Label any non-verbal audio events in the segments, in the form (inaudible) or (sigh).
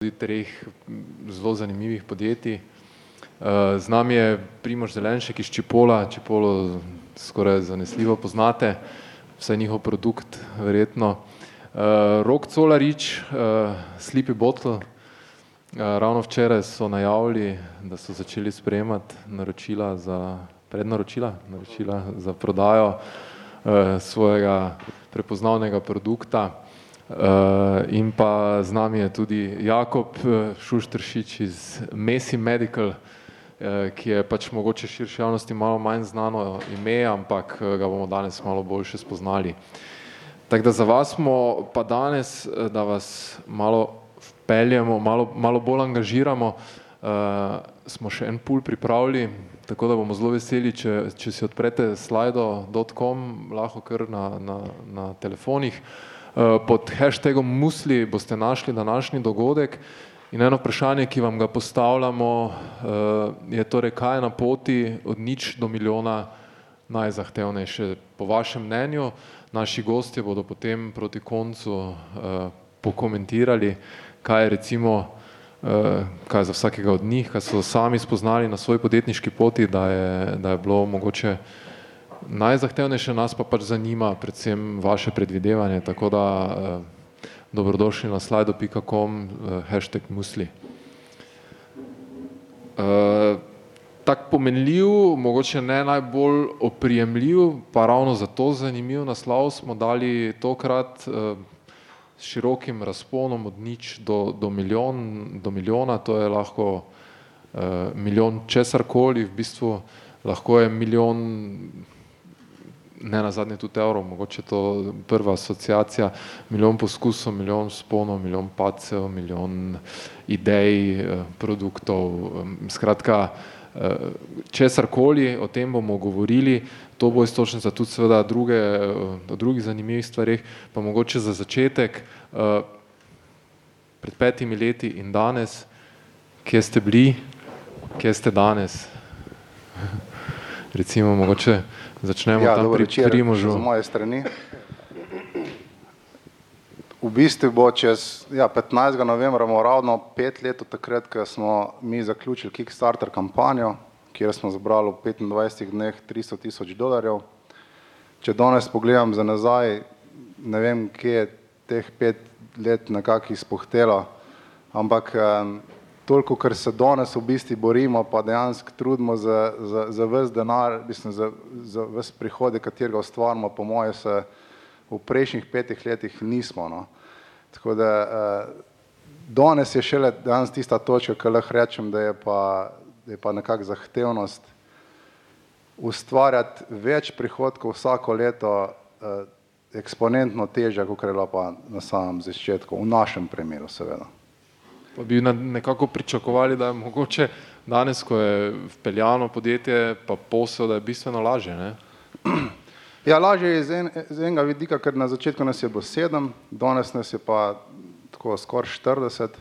tudi treh zelo zanimivih podjetij. Z nami je Primož Zelenšek iz Čipola, Čipolo skoraj zanesljivo poznate, vsaj njihov produkt verjetno. Rok Colarič, Sleepy Bottle, ravno včeraj so najavili, da so začeli sprejemati naročila za, prednaročila, naročila za prodajo svojega prepoznavnega produkta. In pa z nami je tudi Jakob Šušteršič iz Mesi medical, ki je pač mogoče širši javnosti malo manj znano ime, ampak ga bomo danes malo boljše spoznali. Tako da za vas smo pa danes, da vas malo vpeljemo, malo, malo bolj angažiramo, smo še en pool pripravili, tako da bomo zelo veseli, če, če si odprete slido dot com lahko kar na, na, na telefonih. Pod hashtagom Musli boste našli današnji dogodek in eno vprašanje, ki vam ga postavljamo, je torej, kaj je na poti od nič do milijona najzahtevnejše po vašem mnenju. Naši gostje bodo potem proti koncu pokomentirali, kaj je recimo, kaj je za vsakega od njih, kaj so sami spoznali na svoji podjetniški poti, da je, da je bilo mogoče najzahtevnejše, nas pa pač zanima predvsem vaše predvidevanje, tako da dobrodošli na slido pika com hashtag Musli. Tako pomenljiv, mogoče ne najbolj oprijemljiv, pa ravno zato zanimiv naslov smo dali tokrat s širokim razponom od nič do, do milijon, do milijona, to je lahko milijon česarkoli, v bistvu lahko je milijon nenazadnje tudi evrov, mogoče to prva asociacija, milijon poskusov, milijon vzponov, milijon padcev, milijon idej, produktov, skratka česarkoli, o tem bomo govorili, to bo iztočnica tudi seveda druge, o drugih zanimivih stvareh, pa mogoče za začetek pred petimi leti in danes, kje ste bili, kje ste danes? (laughs) Recimo mogoče začnemo tam pri Primožu. Z moje strani. V bistvu bo čez, ja, petnajstega novembra bomo ravno pet let od takrat, ko smo mi zaključili Kickstarter kampanjo, kjer smo zbrali v petindvajsetih dneh tristo tisoč dolarjev. Če danes pogledam za nazaj, ne vem, kje je teh pet let nekako izpuhtelo, ampak toliko, kar se danes v bistvu borimo pa dejansko trudimo za, za, za ves denar, mislim za, za ves prihodek, katerega ustvarimo, po moje se v prejšnjih petih letih nismo, no. Tako da danes je šele danes tista točka, ke lahko rečem, da je pa, da je pa nekako zahtevnost ustvarjati več prihodkov vsako leto eksponentno težja, kakor je bila pa na samem začetku, v našem primeru seveda. Pa bi nekako pričakovali, da je mogoče danes, ko je vpeljano podjetje pa posel, da je bistveno lažje, ne? (clears throat) Ja, lažje je z z enega vidika, ker na začetku nas je bilo sedem, danes nas je pa tako skoraj štirideset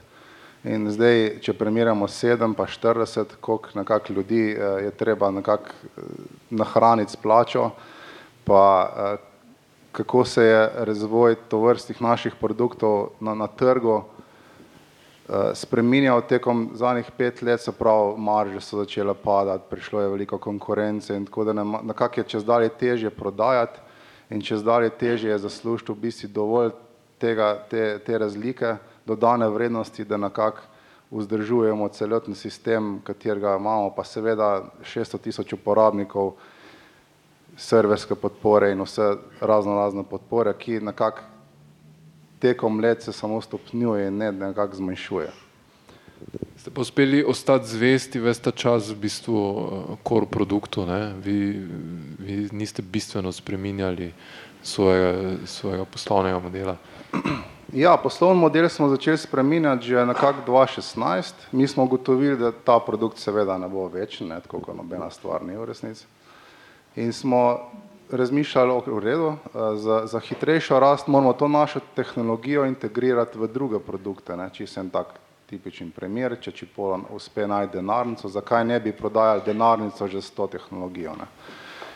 in zdaj, če primerjamo sedem pa štirideset, koliko nekako ljudi je treba nekako nahraniti s plačo, pa kako se je razvoj tovrstnih naših produktov na, na trgu spreminjal tekom zadnjih pet let, se pravi marže so začele padati, prišlo je veliko konkurence in tako da nam nekako je čedalje težje prodajati in čedalje težje je zaslužiti v bistvu dovolj tega, te, te razlike dodane vrednosti, da nekako vzdržujemo celoten sistem, katerega imamo pa seveda šeststo tisoč uporabnikov, serverske podpore in vse raznorazne podpore, ki nekako tekom let se samo stopnjuje in ne nekako zmanjšuje. Ste pa uspeli ostati zvesti ves ta čas v bistvu core produktu, ne, vi, vi niste bistveno spreminjali svojega, svojega poslovnega modela. (clears throat) Ja, poslovni model smo začeli spreminjati že nekako dva šestnajst, mi smo ugotovili, da ta produkt seveda ne bo večen, ne, tako kot nobena stvar ni v resnici. In smo razmišljali, v redu, za, za hitrejšo rast moramo to našo tehnologijo integrirati v druge produkte, ne, čisto en tak tipičen primer, če Čipol uspe najti denarnico, zakaj ne bi prodajali denarnico že s to tehnologijo, ne.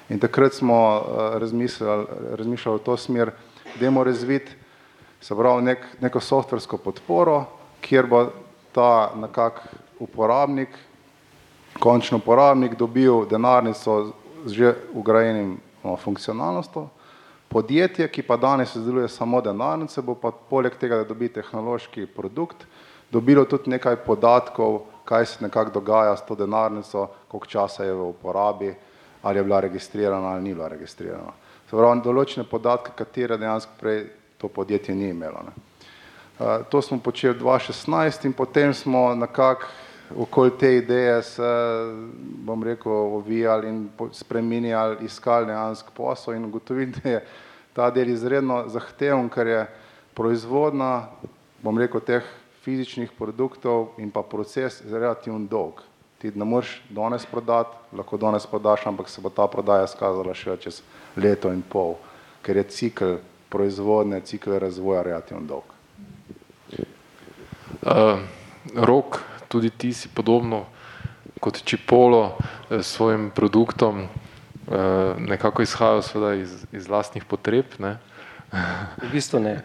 In takrat smo razmislili, razmišljali v to smer, dajmo razviti, se pravi neki, neko softversko podporo, kjer bo ta nekak uporabnik, končni uporabnik dobil denarnico z že ugrajenim funkcionalnostjo, podjetje, ki pa danes izdeluje samo denarnice, bo pa poleg tega, da dobi tehnološki produkt, dobilo tudi nekaj podatkov, kaj se nekako dogaja s to denarnico, koliko časa je v uporabi, ali je bila registrirana ali ni bila registrirana. Se pravi, določene podatke, katere dejansko prej to podjetje ni imelo. Ne. Uh, to smo počeli dva šestnajst in potem smo nekako okoli te ideje se, bom rekel, ovijali in spreminjali, iskali dejansko posel in ugotovili, da je ta del izredno zahteven, ker je proizvodna, bom rekel, teh fizičnih produktov in pa proces relativno dolg. Ti ne moreš danes prodati, lahko danes prodaš, ampak se bo ta prodaja skazala še čez leto in pol, ker je cikl proizvodne, cikl razvoja relativno dolg. Uh, rok, tudi ti si podobno kot Čipolo s svojim produktom uh, nekako izhajal seveda iz, iz lastnih potreb, ne? V bistvu ne.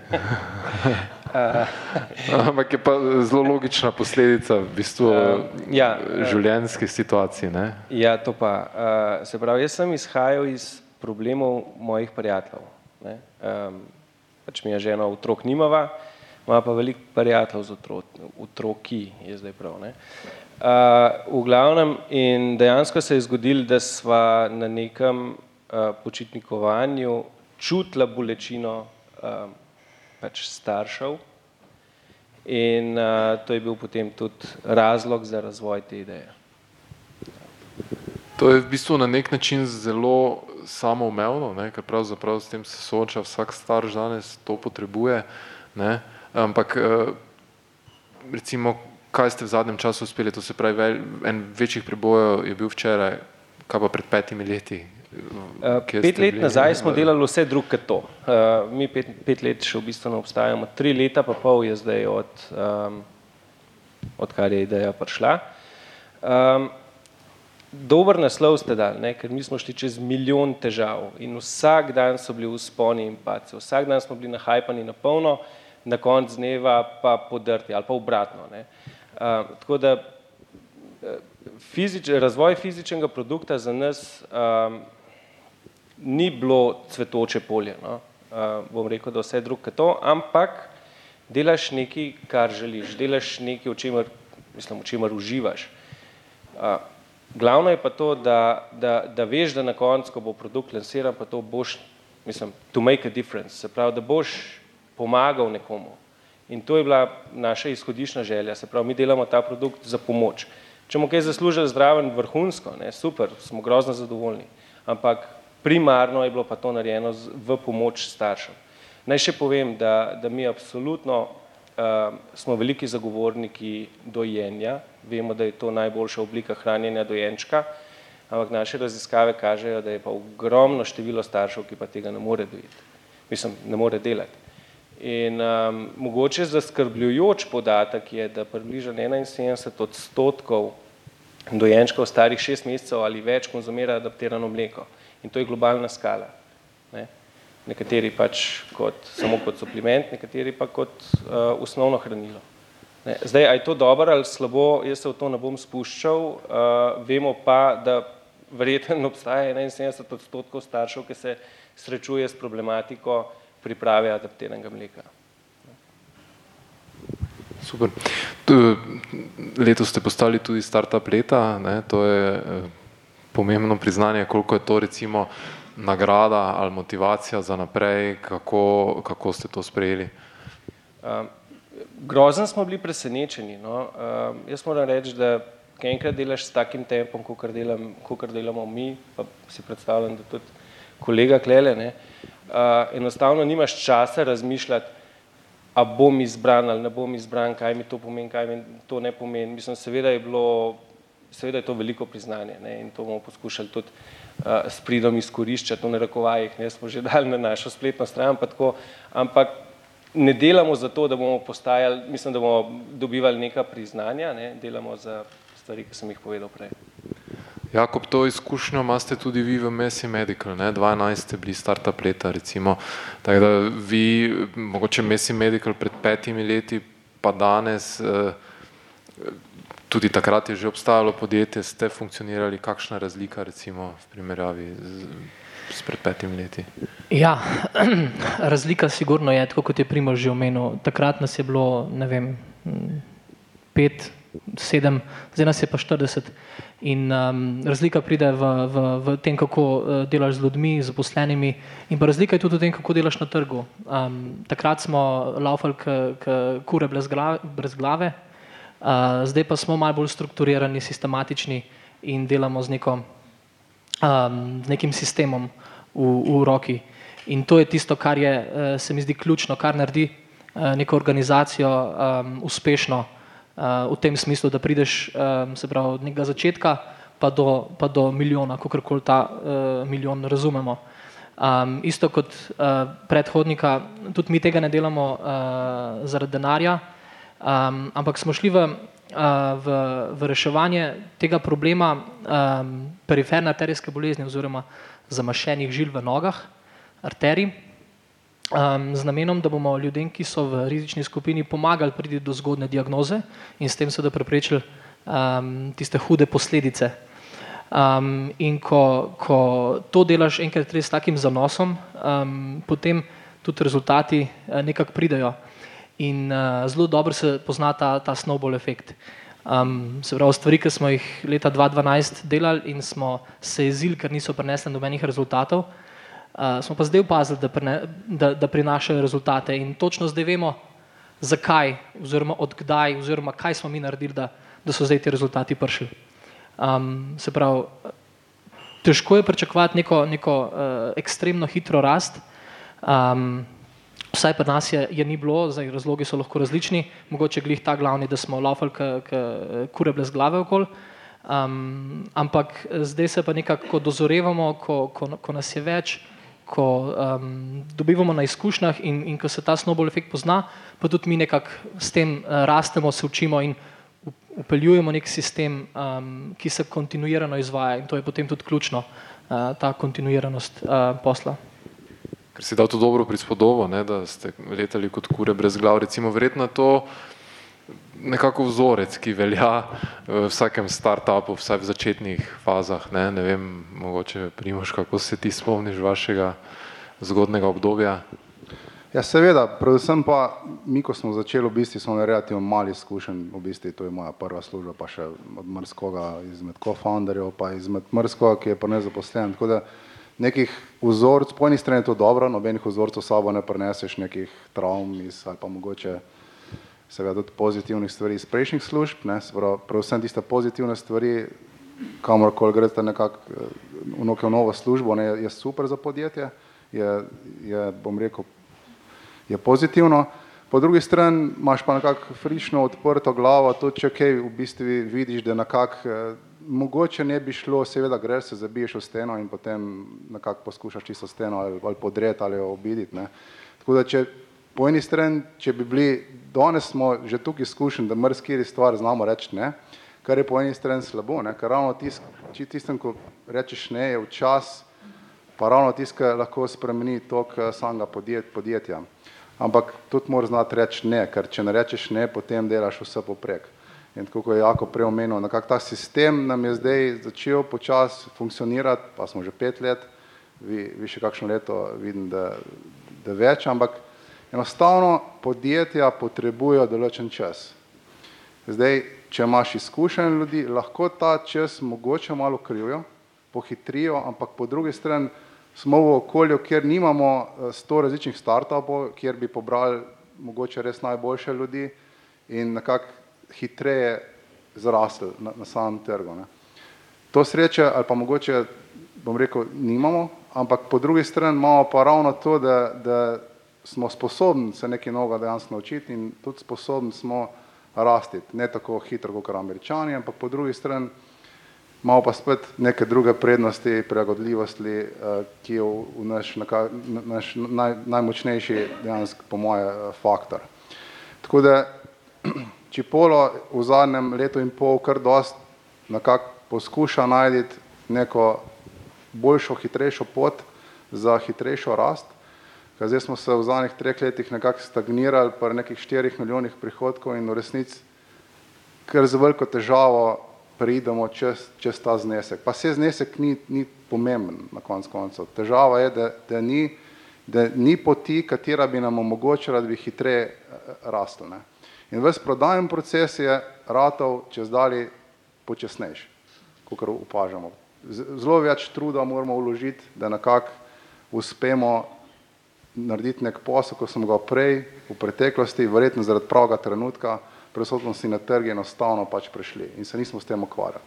(laughs) Ampak je pa zelo logična posledica v bistvu uh, ja, življenjske situacije. Ne? Ja, to pa. Uh, se pravi, jaz sem izhajal iz problemov mojih prijateljev. Ne? Um, pač mi je žena otrok nimava, ima pa veliko prijateljev z otroki, je zdaj prav. Ne? Uh, v glavnem in dejansko se je zgodilo, da sva na nekem uh, počitnikovanju čutila bolečino uh, pač staršev in uh, to je bil potem tudi razlog za razvoj te ideje. To je v bistvu na nek način zelo samoumevno, ne, ker pravzaprav s tem se sooča vsak starš danes, to potrebuje, ne, ampak uh, recimo, kaj ste v zadnjem času uspeli, to se pravi, en večjih prebojev je bil včeraj, kaj pa pred petimi leti, Uh, pet let bili? nazaj smo delali vse drug kot to. Uh, mi pet, pet let še v bistvu ne obstajamo, tri leta pa pol je zdaj od, um, odkar je ideja prišla. Um, dober naslov ste dali, ne? ker mi smo šli čez milijon težav in vsak dan so bili usponi in paci, vsak dan smo bili nahajpani na polno, na konc dneva pa podrti ali pa obratno. Ne? Uh, tako da fizič, razvoj fizičnega produkta za nas um, ni bilo cvetoče polje. No? Uh, bom rekel, da vse drugo to, ampak delaš nekaj, kar želiš, delaš nekaj, v čemer, mislim, v čemer uživaš. Uh, glavno je pa to, da, da, da veš, da na koncu, ko bo produkt lansiran, pa to boš, mislim, to make a difference, se pravi, da boš pomagal nekomu. In to je bila naša izhodišna želja, se pravi, mi delamo ta produkt za pomoč. Če bomo kaj zaslužili zdraven, vrhunsko, ne, super, smo grozno zadovoljni, ampak primarno je bilo pa to narejeno v pomoč staršem. Naj še povem, da, da mi absolutno uh, smo veliki zagovorniki dojenja, vemo, da je to najboljša oblika hranjenja dojenčka, ampak naše raziskave kažejo, da je pa ogromno število staršev, ki pa tega ne more dojeti, mislim, ne more delati. In um, mogoče zaskrbljujoč podatek je, da približno 71 odstotkov dojenčkov starih šest mesecev ali več konzumira adaptirano mleko in to je globalna skala. Ne? Nekateri pač kot, samo kot supliment, nekateri pa kot uh, osnovno hranilo. Ne? Zdaj, a je to dobro ali slabo, jaz se v to ne bom spuščal, uh, vemo pa, da verjetno obstaja 71 odstotkov staršev, ki se srečuje s problematiko priprave adaptiranega mleka. Super. Letos ste postali tudi startup leta, ne? to je eh, pomembno priznanje, koliko je to recimo nagrada ali motivacija za naprej, kako, kako ste to sprejeli? Um, grozen smo bili presenečeni. No? Um, jaz moram reči, da enkrat delaš s takim tempom, kot delam, delamo mi, pa si predstavljam, da tudi kolega Klele, ne? Uh, enostavno nimaš časa razmišljati, a bom izbran ali ne bom izbran, kaj mi to pomeni, kaj mi to ne pomeni. Mislim, seveda je bilo seveda je to veliko priznanje ne, in to bomo poskušali tudi uh, s pridom izkoriščati v narekovajih, ne, smo že (laughs) dali na našo spletno stran, pa tako, ampak ne delamo za to, da bomo postajali, mislim, da bomo dobivali neka priznanja, ne, delamo za stvari, ki sem jih povedal prej. Jakob, to izkušnjo imate tudi vi v Messi Medical, ne? 12 ste bili startup leta recimo, tako da vi, mogoče Messi Medical pred petimi leti, pa danes, eh, tudi takrat je že obstajalo podjetje, ste funkcionirali, kakšna razlika recimo v primerjavi z, s pred petimi leti? Ja, (clears throat) razlika sigurno je, tako kot je Primož že omenil. Takrat nas je bilo, ne vem, pet, sedem, zdaj nas je pa 40. In um, razlika pride v, v, v tem, kako uh, delaš z ljudmi, zaposlenimi, in pa razlika je tudi v tem, kako delaš na trgu. Um, takrat smo laufali kure brez glave, brez glave uh, zdaj pa smo malo bolj strukturirani, sistematični in delamo z, neko, um, z nekim sistemom v, v roki. In to je tisto, kar je, uh, se mi zdi ključno, kar naredi uh, neko organizacijo um, uspešno v tem smislu, da prideš se pravi, od nekega začetka pa do, pa do milijona, kako koli ta milijon razumemo. Um, isto kot uh, predhodnika, tudi mi tega ne delamo uh, zaradi denarja, um, ampak smo šli v, uh, v, v reševanje tega problema um, periferne arterijske bolezni oziroma zamašenih žil v nogah, arterij, um, z namenom, da bomo ljudem, ki so v rizični skupini, pomagali priti do zgodne diagnoze in s tem seveda preprečili um, tiste hude posledice. Um, in ko, ko to delaš enkrat res s takim zanosom, um, potem tudi rezultati uh, nekako pridejo. In uh, zelo dobro se pozna ta, ta snowball efekt. Um, se pravi, stvari, ki smo jih leta 2012 delali in smo se jezili, ker niso prinesli nobenih rezultatov, Uh, smo pa zdaj opazili, da, da, da prinašajo rezultate in točno zdaj vemo, zakaj, oziroma odkdaj, oziroma kaj smo mi naredili, da, da so zdaj ti rezultati prišli. Um, se pravi, težko je pričakovati neko, neko uh, ekstremno hitro rast. Um, vsaj pri nas je, je ni bilo, zdaj razlogi so lahko različni, mogoče glih ta glavni, da smo laufali, kot kure brez glave okoli. Um, ampak zdaj se pa nekako dozorevamo, ko, ko, ko nas je več ko um, dobivamo na izkušnjah in, in ko se ta snowball efekt pozna, pa tudi mi nekako s tem uh, rastemo, se učimo in upeljujemo nek sistem, um, ki se kontinuirano izvaja in to je potem tudi ključno, uh, ta kontinuiranost uh, posla. Ker si dal to dobro prispodobo, ne, da ste letali kot kure brez glav, recimo verjetno to, nekako vzorec, ki velja v vsakem startupu, vsaj v začetnih fazah. Ne, ne vem, mogoče Primoš, kako se ti spomniš vašega zgodnega obdobja? Ja, seveda, predvsem pa mi, ko smo začeli v bistvu, smo relativno mali izkušen, v bistvu to je moja prva služba, pa še od Mrskoga, izmed co-founderjev, pa izmed Mrskoga, ki je pa nezaposlen. Tako da nekih vzorcev, po eni strani je to dobro, nobenih vzorcev sabo ne preneseš, nekih travm iz ali pa mogoče seveda tudi pozitivnih stvari iz prejšnjih služb, ne, prav, predvsem tiste pozitivne stvari, kamorkoli greste nekako eh, v neko novo službo, ne, je super za podjetje, je, je bom rekel, je pozitivno. Po drugi strani imaš pa nekako frišno odprto glavo, tudi če kaj v bistvu vidiš, da nekako eh, mogoče ne bi šlo, seveda greš se, zabiješ v steno in potem nekako poskušaš čisto steno ali, ali podreti ali jo obiditi. Ne. Tako da če po eni strani, če bi bili, danes smo že tukaj izkušeni, da mrskiri stvar znamo reči ne, kar je po eni strani slabo, ne, ker ravno tisk, če tistem, ko rečeš ne, je včas, pa ravno tiska lahko spremeni tok samega podjet, podjetja. Ampak tudi moraš znati reči ne, ker če ne rečeš ne, potem delaš vse poprek. In tako kot je Jako prej omenil, nekako ta sistem nam je zdaj začel počasi funkcionirati, pa smo že pet let, vi, vi še kakšno leto vidim, da, da več, ampak Enostavno podjetja potrebujejo določen čas. Zdaj, če imaš izkušen ljudi, lahko ta čas mogoče malo krivijo, pohitrijo, ampak po drugi strani smo v okolju, kjer nimamo eh, sto različnih startupov, kjer bi pobrali mogoče res najboljše ljudi in nekako hitreje zrasli na, na samem trgu. Ne. To sreče ali pa mogoče, bom rekel, nimamo, ampak po drugi strani imamo pa ravno to, da, da smo sposobni se nekaj novega dejansko naučiti in tudi sposobni smo rasti, ne tako hitro kot američani, ampak po drugi strani imamo pa spet neke druge prednosti, prilagodljivosti, eh, ki je v naš, naš naj, najmočnejši dejansko po moje eh, faktor. Tako da (clears throat) Čipolo v zadnjem letu in pol kar dost nekako poskuša najti neko boljšo, hitrejšo pot za hitrejšo rast, Kaj zdaj smo se v zadnjih treh letih nekako stagnirali pri nekih štirih milijonih prihodkov in v resnici ker z veliko težavo pridemo čez, čez ta znesek. Pa se znesek ni, ni pomemben na koncu koncev. Težava je, da, da, ni, da ni poti, katera bi nam omogočila, da bi hitreje eh, rasli. Ne. In ves prodajen proces je ratov čez dali počasnejši, kot opažamo. Zelo več truda moramo vložiti, da nekako uspemo narediti nek posel, ko smo ga prej v preteklosti, verjetno zaradi pravega trenutka, prisotnosti na trgi enostavno pač prišli in se nismo s tem ukvarjali.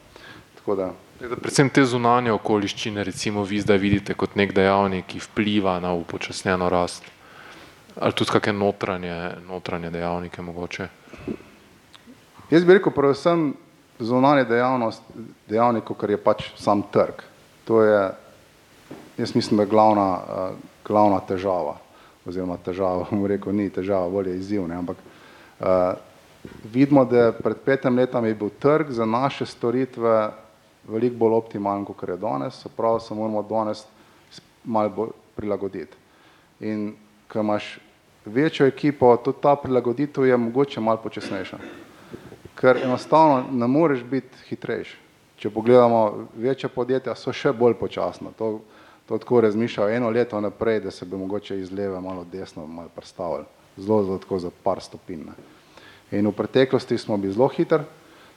Da... Predvsem te zunanje okoliščine, recimo vi zdaj vidite kot nek dejavnik, ki vpliva na upočasnjeno rast. Ali tudi kakšne notranje, notranje dejavnike mogoče? Jaz bi rekel predvsem zunanje dejavnost, dejavnik, kar je pač sam trg. To je, jaz mislim, da je glavna, uh, glavna težava, oziroma težava, bom rekel, ni težava, bolje izziv, ne, ampak uh, vidimo, da pred petem letom je bil trg za naše storitve veliko bolj optimalen, kot je danes, se pravi, se moramo danes malo bolj prilagoditi. In ko imaš večjo ekipo, tudi ta prilagoditev je mogoče malo počasnejša. Ker enostavno ne moreš biti hitrejši. Če pogledamo, večja podjetja so še bolj počasna. To, to tako razmišljajo eno leto naprej, da se bi mogoče iz leve malo desno malo predstavili. Zelo, zelo tako za par stopinj. In v preteklosti smo bili zelo hitri,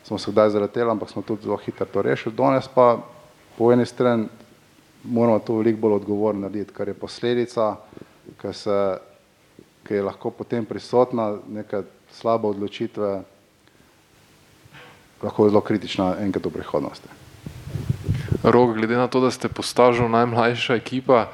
smo se kdaj zaleteli, ampak smo tudi zelo hitro to rešili. Danes pa po eni strani moramo to veliko bolj odgovorno narediti, kar je posledica, ker, se, ker je lahko potem prisotna neka slaba odločitve, lahko zelo kritična enkrat v prihodnosti. Rok, glede na to, da ste postažil najmlajša ekipa,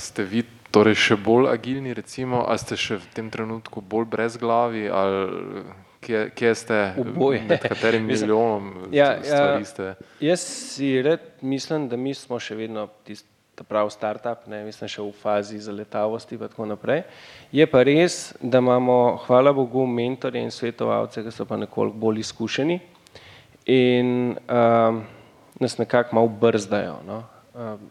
ste vi torej še bolj agilni, recimo, ali ste še v tem trenutku bolj brezglavi, ali kje, kje ste, Oboje. med katerim (laughs) milijonom Ja, stvari ja, ste? jaz si red mislim, da mi smo še vedno tisti ta pravi startup, ne, mislim še v fazi zaletavosti in tako naprej. Je pa res, da imamo, hvala Bogu, mentorje in svetovalce, ki so pa nekoliko bolj izkušeni in um, nas nekako malo brzdajo. No. Um,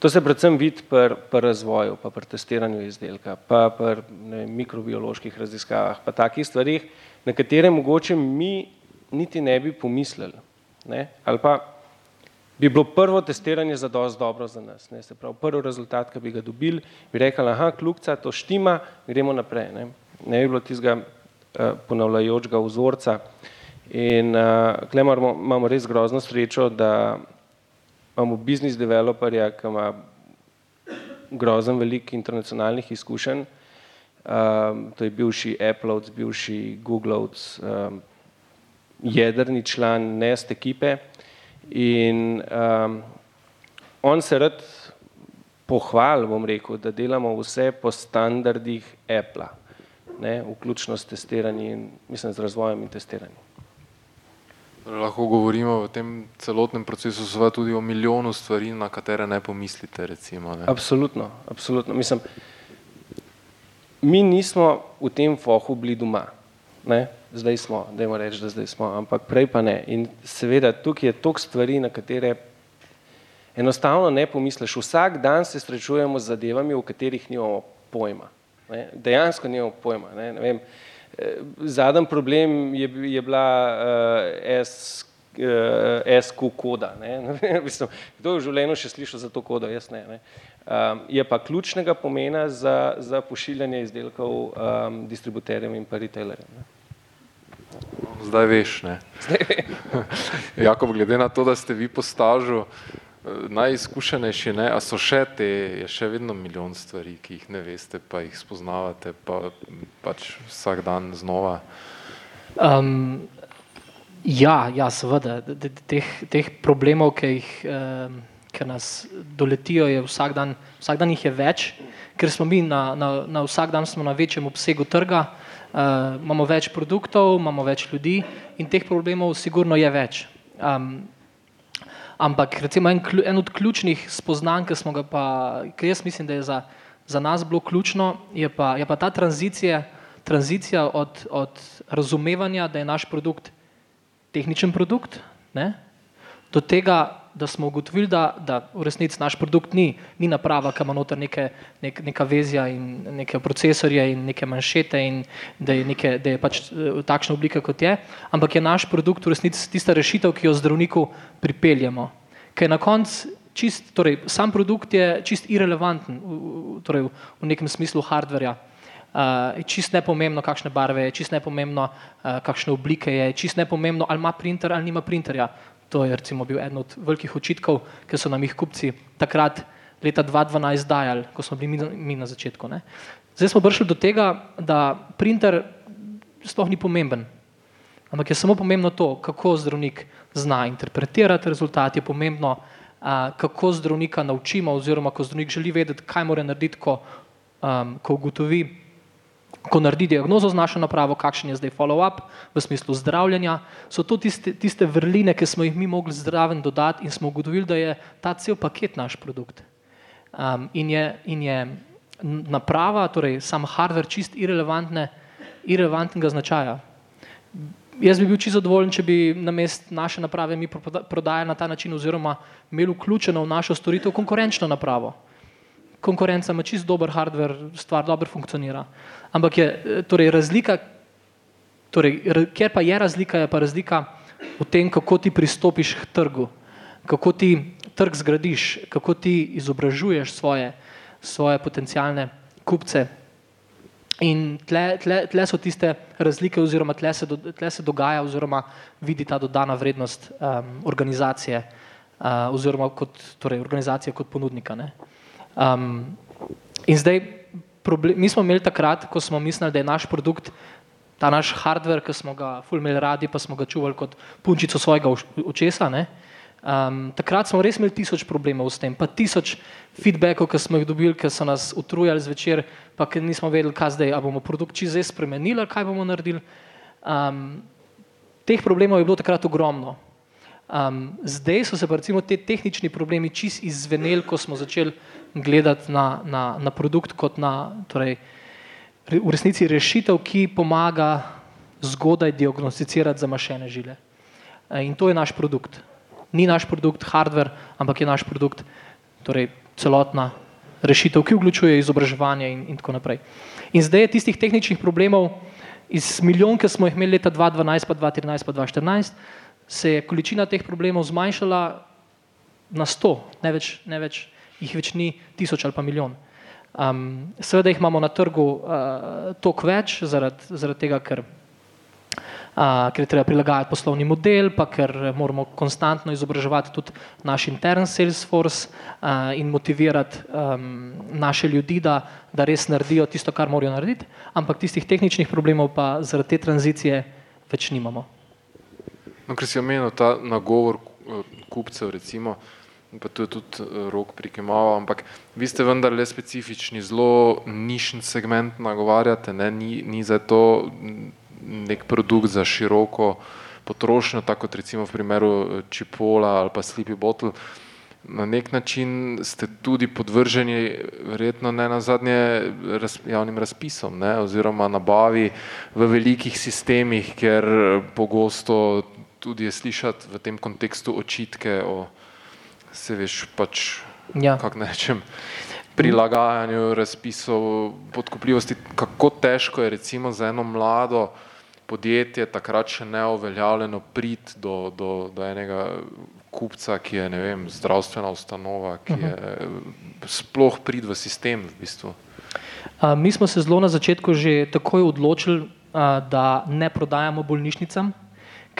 To se predvsem vidi pri, pri razvoju, pa pri testiranju izdelka, pa pri ne, mikrobioloških raziskavah, pa takih stvarih, na katere mogoče mi niti ne bi pomislili. Ne? Ali pa bi bilo prvo testiranje za dosti dobro za nas. Ne? Se pravi, prvi rezultat, ki bi ga dobili, bi rekli, aha, kljukca, to štima, gremo naprej. Ne, ne bi bilo tistega uh, ponavljajočega vzorca. In uh, tukaj imamo, imamo res grozno srečo, da imamo biznis developerja, ki ima grozen velik internacionalnih izkušenj. Um, to je bivši Appleovc, bivši Googleovc, um, jedrni član Nest ekipe in um, on se rad pohval, bom rekel, da delamo vse po standardih Apple, ne, vključno s testiranjem in mislim z razvojem in testiranjem. Lahko govorimo v tem celotnem procesu seveda tudi o milijonu stvari, na katere ne pomislite. Recimo, ne. Absolutno, absolutno. Mislim, mi nismo v tem fohu bili doma. Ne? Zdaj smo, dajmo reči, da zdaj smo, ampak prej pa ne. In seveda tukaj je toliko stvari, na katere enostavno ne pomisliš. Vsak dan se srečujemo z zadevami, v katerih nimamo pojma. Ne? Dejansko nimamo pojma. Ne? Ne vem, uh, Zadnji problem je, je bila uh, S, uh, SQ koda. (laughs) Mislim, kdo je v življenju še slišal za to kodo? Jaz ne. ne. Um, je pa ključnega pomena za, za pošiljanje izdelkov um, distributerjem in pa retailerjem. Ne. Zdaj veš, ne. Zdaj vem. (laughs) Jakob, glede na to, da ste vi po stažu, najizkušenejši, ne, a so še te, je še vedno milijon stvari, ki jih ne veste, pa jih spoznavate, pa pač vsak dan znova. Um, ja, ja, seveda, teh, teh problemov, ki jih, um, ki nas doletijo, je vsak dan, vsak dan jih je več, ker smo mi na, na, na vsak dan na večjem obsegu trga, uh, imamo več produktov, imamo več ljudi in teh problemov sigurno je več. Um, Ampak recimo en, en od ključnih spoznanj, ki smo ga pa, ki jaz mislim, da je za, za nas bilo ključno, je pa, je pa ta tranzicija, tranzicija od, od razumevanja, da je naš produkt tehničen produkt, ne, do tega, da smo ugotovili, da, da v resnici naš produkt ni, ni naprava, ki ima noter neke, nek, neka vezja in neke procesorje in neke manšete in da je, neke, da je pač uh, takšna oblika, kot je, ampak je naš produkt v resnici tista rešitev, ki jo zdravniku pripeljemo. Ker na koncu torej, sam produkt je čist irrelevanten torej, v nekem smislu hardverja. Uh, čist nepomembno, kakšne barve je, čist nepomembno, uh, kakšne oblike je, čist nepomembno, ali ima printer ali nima printerja. To je recimo bil eden od velikih očitkov, ki so nam jih kupci takrat leta 2012 dajali, ko smo bili mi, mi na začetku. Ne. Zdaj smo prišli do tega, da printer sploh ni pomemben, ampak je samo pomembno to, kako zdravnik zna interpretirati rezultat, je pomembno, a, kako zdravnika naučimo oziroma ko zdravnik želi vedeti, kaj mora narediti, ko, um, ko ugotovi, ko naredi diagnozo z našo napravo, kakšen je zdaj follow-up v smislu zdravljenja, so to tiste, tiste vrline, ki smo jih mi mogli zdraven dodati in smo ugotovili, da je ta cel paket naš produkt. Um, in, je, in je naprava, torej sam hardware, čist irrelevantne, irrelevantnega značaja. Jaz bi bil čisto zadovoljen, če bi na mest naše naprave mi prodajali na ta način oziroma imeli vključeno v našo storitev konkurenčno napravo konkurenca ima čist dober hardware, stvar dobro funkcionira. Ampak je eh, torej razlika, torej, ker pa je razlika, je pa razlika v tem, kako ti pristopiš k trgu, kako ti trg zgradiš, kako ti izobražuješ svoje, svoje potencijalne kupce. In tle, tle, tle so tiste razlike, oziroma tle se, do, tle se dogaja, oziroma vidi ta dodana vrednost um, organizacije, uh, oziroma kot, torej organizacije kot ponudnika. Ne. Um, in zdaj, problem, mi smo imeli takrat, ko smo mislili, da je naš produkt, ta naš hardware, ki smo ga fulmeli radi, pa smo ga čuvali kot punčico svojega očesa. Um, takrat smo res imeli tisoč problemov s tem, pa tisoč feedbackov, ki smo jih dobili, ki so nas utrujali zvečer, pa ker nismo vedeli, kaj zdaj, ali bomo produkt čez zdaj spremenili, kaj bomo naredili. Um, teh problemov je bilo takrat ogromno. Um, zdaj so se pa recimo te tehnični problemi čist izveneli, ko smo začeli gledati na, na, na produkt kot na torej, v resnici rešitev, ki pomaga zgodaj diagnosticirati zamašene žile. E, in to je naš produkt. Ni naš produkt hardware, ampak je naš produkt torej, celotna rešitev, ki vključuje izobraževanje in, in tako naprej. In zdaj je tistih tehničnih problemov iz milijon, ki smo jih imeli leta 2012, pa 2013, pa 2014, se je količina teh problemov zmanjšala na sto, ne več, ne več jih več ni tisoč ali pa milijon. Um, seveda jih imamo na trgu uh, toliko več, zaradi zarad tega, ker, uh, ker je treba prilagajati poslovni model, pa ker moramo konstantno izobraževati tudi naš intern Salesforce uh, in motivirati um, naše ljudi, da, da res naredijo tisto, kar morajo narediti, ampak tistih tehničnih problemov pa zaradi te tranzicije več nimamo. No, ker si omenil ta nagovor eh, kupcev, recimo, pa tu je tudi eh, rok prikimaval, ampak vi ste vendarle specifični, zelo nišen segment nagovarjate, ne? ni, ni za to nek produkt za široko potrošnjo, tako kot recimo v primeru eh, Čipola ali pa Sleepy Bottle. Na nek način ste tudi podvrženi, verjetno ne na zadnje, raz, javnim razpisom, ne? oziroma nabavi v velikih sistemih, ker pogosto tudi je slišati v tem kontekstu očitke o, se veš, pač, ja. kako nečem, prilagajanju razpisov, podkupljivosti. Kako težko je recimo za eno mlado podjetje, takrat še neoveljavljeno, prid do, do, do enega kupca, ki je, ne vem, zdravstvena ustanova, ki je sploh prid v sistem v bistvu. A, mi smo se zelo na začetku že takoj odločili, a, da ne prodajamo bolnišnicam,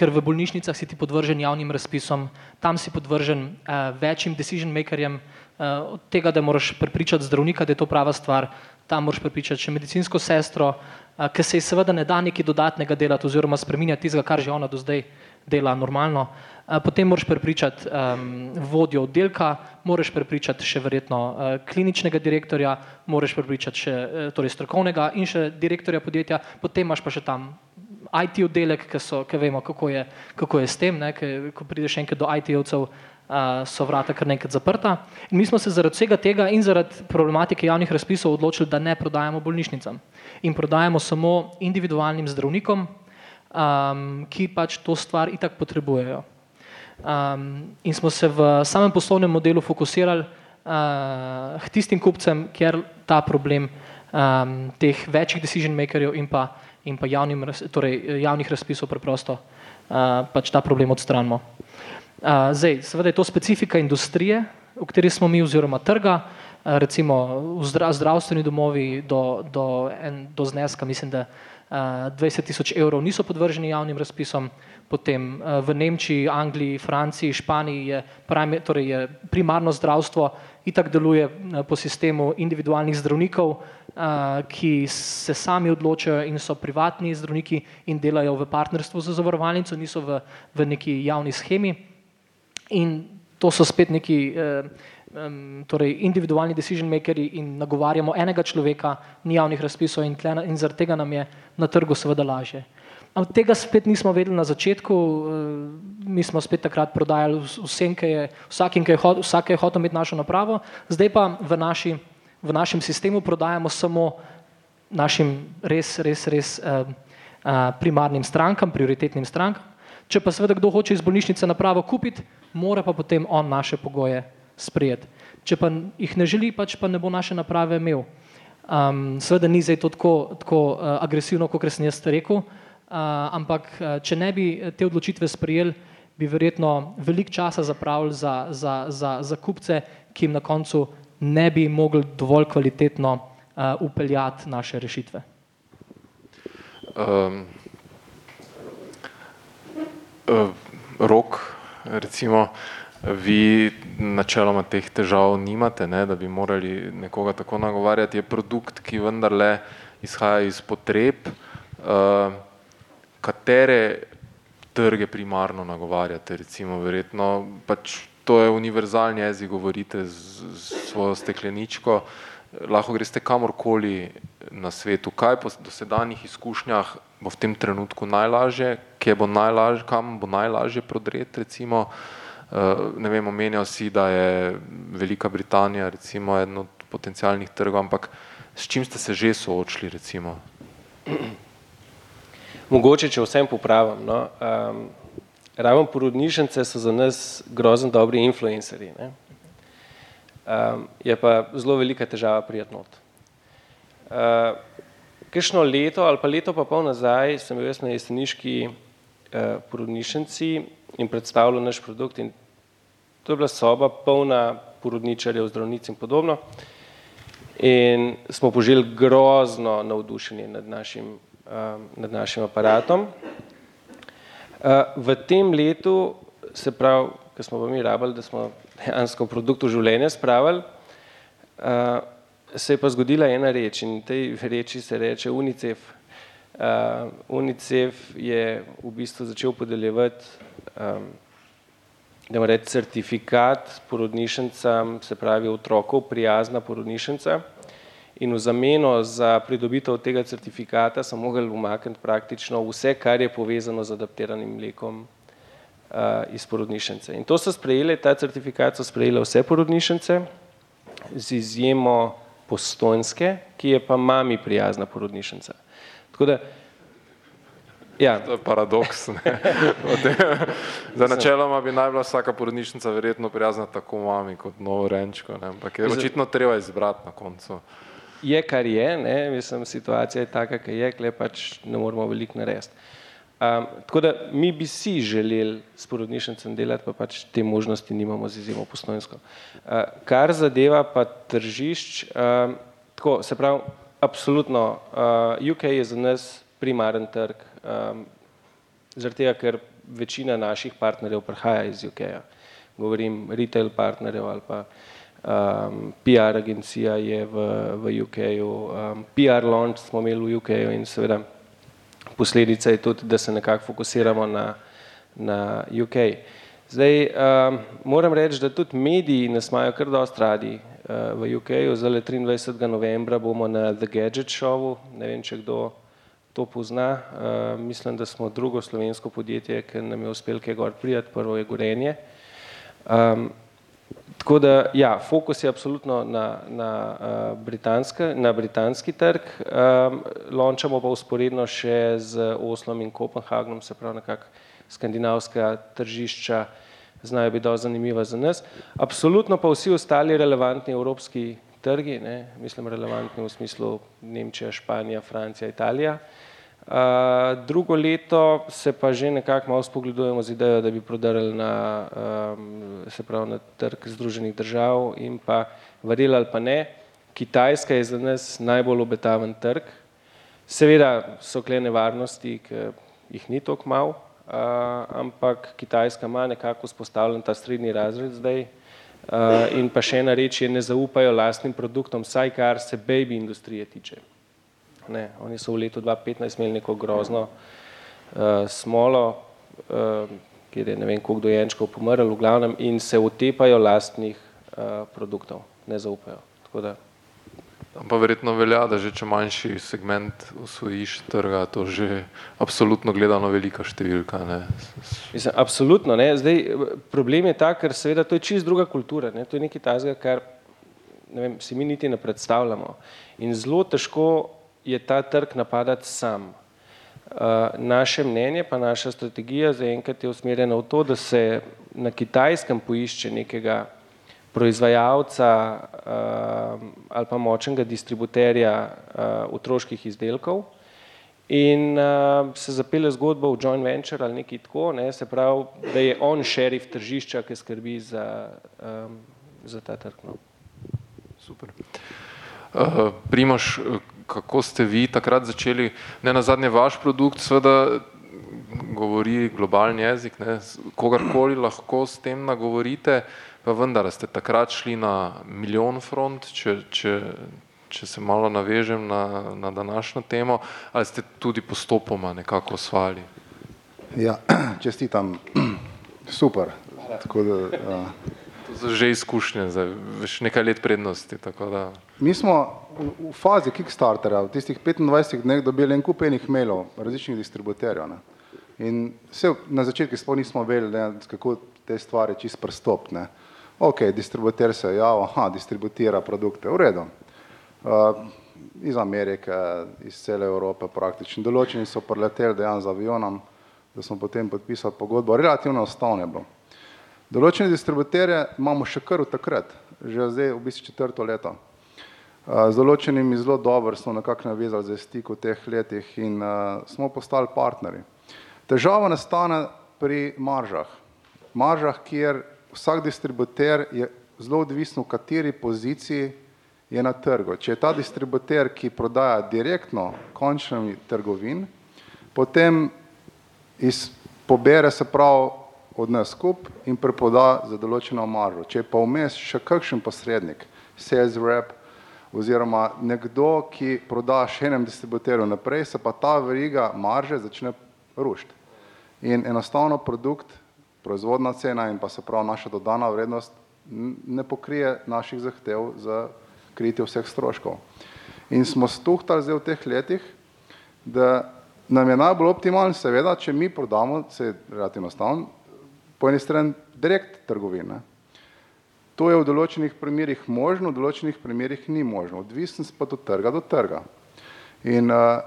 ker v bolnišnicah si ti podvržen javnim razpisom, tam si podvržen uh, večjim decision makerjem, uh, od tega, da moraš prepričati zdravnika, da je to prava stvar, tam moraš prepričati še medicinsko sestro, uh, ker se ji seveda ne da nekaj dodatnega delati oziroma spreminjati tistega, kar že ona do zdaj dela normalno. Uh, potem moraš prepričati um, vodjo oddelka, moraš prepričati še verjetno uh, kliničnega direktorja, moraš prepričati še uh, torej strokovnega in še direktorja podjetja, potem imaš pa še tam IT oddelek, ki, so, ki vemo, kako je, kako je s tem, ne, ki, ko prideš enkrat do IT-ovcev, uh, so vrata kar nekaj zaprta. In mi smo se zaradi vsega tega in zaradi problematike javnih razpisov odločili, da ne prodajamo bolnišnicam in prodajamo samo individualnim zdravnikom, um, ki pač to stvar itak potrebujejo. Um, in smo se v samem poslovnem modelu fokusirali uh, k tistim kupcem, kjer ta problem um, teh večjih decision makerjev in pa, in pa javnim, torej, javnih razpisov preprosto uh, pač ta problem odstranimo. Uh, zdaj, seveda je to specifika industrije, v kateri smo mi oziroma trga, uh, recimo v zdravstveni domovi do, do, en, do zneska, mislim, da uh, 20 tisoč evrov niso podvrženi javnim razpisom, potem uh, v Nemčiji, Angliji, Franciji, Španiji je, prime, torej je primarno zdravstvo itak deluje uh, po sistemu individualnih zdravnikov, uh, ki se sami odločajo in so privatni zdravniki in delajo v partnerstvu z zavarovalnico, niso v, v neki javni schemi. In to so spet neki um, torej individualni decision makeri in nagovarjamo enega človeka, ni javnih razpisov in, tlena, in zaradi tega nam je na trgu seveda lažje. Ampak tega spet nismo vedeli na začetku, mi smo spet takrat prodajali vsem, ki je, vsakim, ki je, hot, vsak je hotel imeti našo napravo, zdaj pa v, naši, v našem sistemu prodajamo samo našim res, res, res uh, uh, primarnim strankam, prioritetnim strankam. Če pa seveda kdo hoče iz bolnišnice napravo kupiti, mora pa potem on naše pogoje sprejeti. Če pa jih ne želi, pač pa ne bo naše naprave imel. Um, seveda ni zdaj to tako, tako uh, agresivno, kot sem jaz rekel, uh, ampak uh, če ne bi te odločitve sprejeli, bi verjetno velik časa zapravili za, za, za, za kupce, ki jim na koncu ne bi mogli dovolj kvalitetno uh, upeljati naše rešitve. Um, rok, recimo, vi načeloma teh težav nimate, ne, da bi morali nekoga tako nagovarjati, je produkt, ki vendarle izhaja iz potreb, uh, katere trge primarno nagovarjate, recimo, verjetno, pač to je univerzalni jezik, govorite z, z svojo stekleničko, lahko greste kamorkoli na svetu, kaj po dosedanjih izkušnjah bo v tem trenutku najlažje, kje bo najlažje, kam bo najlažje prodreti, recimo, Eh, ne vem, omenjal si, da je Velika Britanija recimo eden od potencijalnih trgov, ampak s čim ste se že soočili recimo? Mogoče, če vsem popravim, no, um, ravno porodnišnice so za nas grozen dobri influencerji, ne. Um, je pa zelo velika težava prijeti not. Uh, Kakšno leto ali pa leto pa pol nazaj sem bil jaz na jeseniški uh, porodnišnici in predstavljal naš produkt in to je bila soba polna porodničarjev, zdravnic in podobno. In smo poželi grozno navdušenje nad našim, nad našim aparatom. Uh, v tem letu, se pravi, ko smo pa mi rabili, da smo dejansko v življenje spravili, uh, se je pa zgodila ena reč in tej reči se reče UNICEF. Uh, UNICEF je v bistvu začel podeljevati um, da reči, certifikat porodnišnicam, se pravi otrokov prijazna porodnišnica in v zameno za pridobitev tega certifikata so mogli umakniti praktično vse, kar je povezano z adaptiranim mlekom uh, iz porodnišnice. In to so sprejeli, ta certifikat so sprejeli vse porodnišnice z izjemo postojnske, ki je pa mami prijazna porodnišnica. Tako da Ja. To je paradoks. (laughs) Za načeloma bi naj bila vsaka porodnišnica verjetno prijazna tako mami kot novo renčko, ne? ampak je očitno treba izbrati na koncu. Je, kar je, ne? mislim, situacija je taka, kar je, kle pač ne moramo veliko narediti. Um, tako da mi bi si želeli s porodnišnicem delati, pa pač te možnosti nimamo z izjemo postojnsko. Uh, kar zadeva pa tržišč, um, tako, se pravi, absolutno, uh, UK je za nas primaren trg, um, zaradi tega, ker večina naših partnerjev prihaja iz UK-ja. Govorim retail partnerjev ali pa um, PR agencija je v, v UK-ju, um, PR launch smo imeli v UK-ju in seveda posledica je tudi, da se nekako fokusiramo na, na UK. Zdaj, um, moram reči, da tudi mediji nas imajo kar dosti radi uh, v UK-ju, zdaj 23. novembra bomo na The Gadget Showu, ne vem, če kdo to pozna. Uh, mislim, da smo drugo slovensko podjetje, ki nam je uspel kaj gor prijeti, prvo je Gorenje. Um, tako da, ja, fokus je absolutno na, na, uh, britanska, na britanski trg, um, lončamo pa usporedno še z Oslom in Kopenhagnom, se pravi nekako skandinavska tržišča, znajo biti dosti zanimiva za nas. Absolutno pa vsi ostali relevantni evropski trgi, ne, mislim relevantni v smislu Nemčija, Španija, Francija, Italija. Uh, drugo leto se pa že nekako malo spogledujemo z idejo, da bi prodrli na, um, se pravi, na trg Združenih držav in pa verjeli ali pa ne, Kitajska je za nas najbolj obetaven trg. Seveda so kle nevarnosti, ki jih ni toliko malo, uh, ampak Kitajska ima nekako vzpostavljen ta srednji razred zdaj uh, in pa še ena reč je, ne zaupajo lastnim produktom, saj kar se baby industrije tiče. Ne, oni so v letu 2015 imeli neko grozno uh, smolo, uh, kjer je ne vem koliko dojenčkov pomrl v glavnem in se utepajo lastnih uh, produktov, ne zaupajo. Tako da Pa verjetno velja, da že če manjši segment usvojiš trga, to že absolutno gledano velika številka. Ne? Mislim, absolutno. Ne? Zdaj, problem je ta, ker seveda to je čist druga kultura. Ne? To je nekaj tazga, kar ne vem, si mi niti ne predstavljamo. In zelo težko je ta trg napadati sam. Uh, naše mnenje, pa naša strategija zaenkrat je usmerjena v to, da se na kitajskem poišče nekega proizvajalca uh, ali pa močnega distributerja uh, otroških izdelkov in se zapelje zgodba v joint venture ali nekaj tako, ne, se pravi, da je on šerif tržišča, ki skrbi za, um, za ta trg. No. Super. Uh, Primoš, kako ste vi takrat začeli, ne na zadnje vaš produkt, seveda govori globalni jezik, ne, kogarkoli lahko s tem nagovorite, pa vendar ste takrat šli na milijon front, če, če, če se malo navežem na, na današnjo temo, ali ste tudi postopoma nekako osvali? Ja, (clears throat) čestitam, (clears throat) super. Tako da, uh, že izkušnje, zdaj, veš nekaj let prednosti. Mi smo v, v fazi Kickstartera v tistih 25 dneh dobili en kup enih mailov različnih distributerjev. Ne? In vse na začetku sploh nismo vedeli, kako te stvari čist prstopne. Ok, distributer se je javil, aha, distributira produkte, v redu. Uh, iz Amerike, iz cele Evrope praktično. Določeni so preleteli dejansko z avionom, da smo potem podpisali pogodbo. Relativno enostavno je bilo. Določene distributerje imamo še kar v takrat, že zdaj v bistvu četrto leto. Z določenimi zelo dobro smo nekako navezali za stik v teh letih in uh, smo postali partnerji. Težava nastane pri maržah. Maržah, kjer vsak distributer je zelo odvisen, v kateri poziciji je na trgu. Če je ta distributer, ki prodaja direktno končnim trgovin, potem iz, pobere se prav od nas skup in prepoda za določeno maržo. Če je pa vmes še kakšen posrednik, sales rep oziroma nekdo, ki proda še enem distributerju naprej, se pa ta veriga marže začne rušiti. In enostavno produkt proizvodna cena in pa se pravi naša dodana vrednost ne pokrije naših zahtev za kritje vseh stroškov. In smo stuhtali zdaj v teh letih, da nam je najbolj optimalno seveda, če mi prodamo, se je relativno stavno, po eni strani direkt trgovine. To je v določenih primerih možno, v določenih primerih ni možno. Odvisen pa do trga do trga. In uh,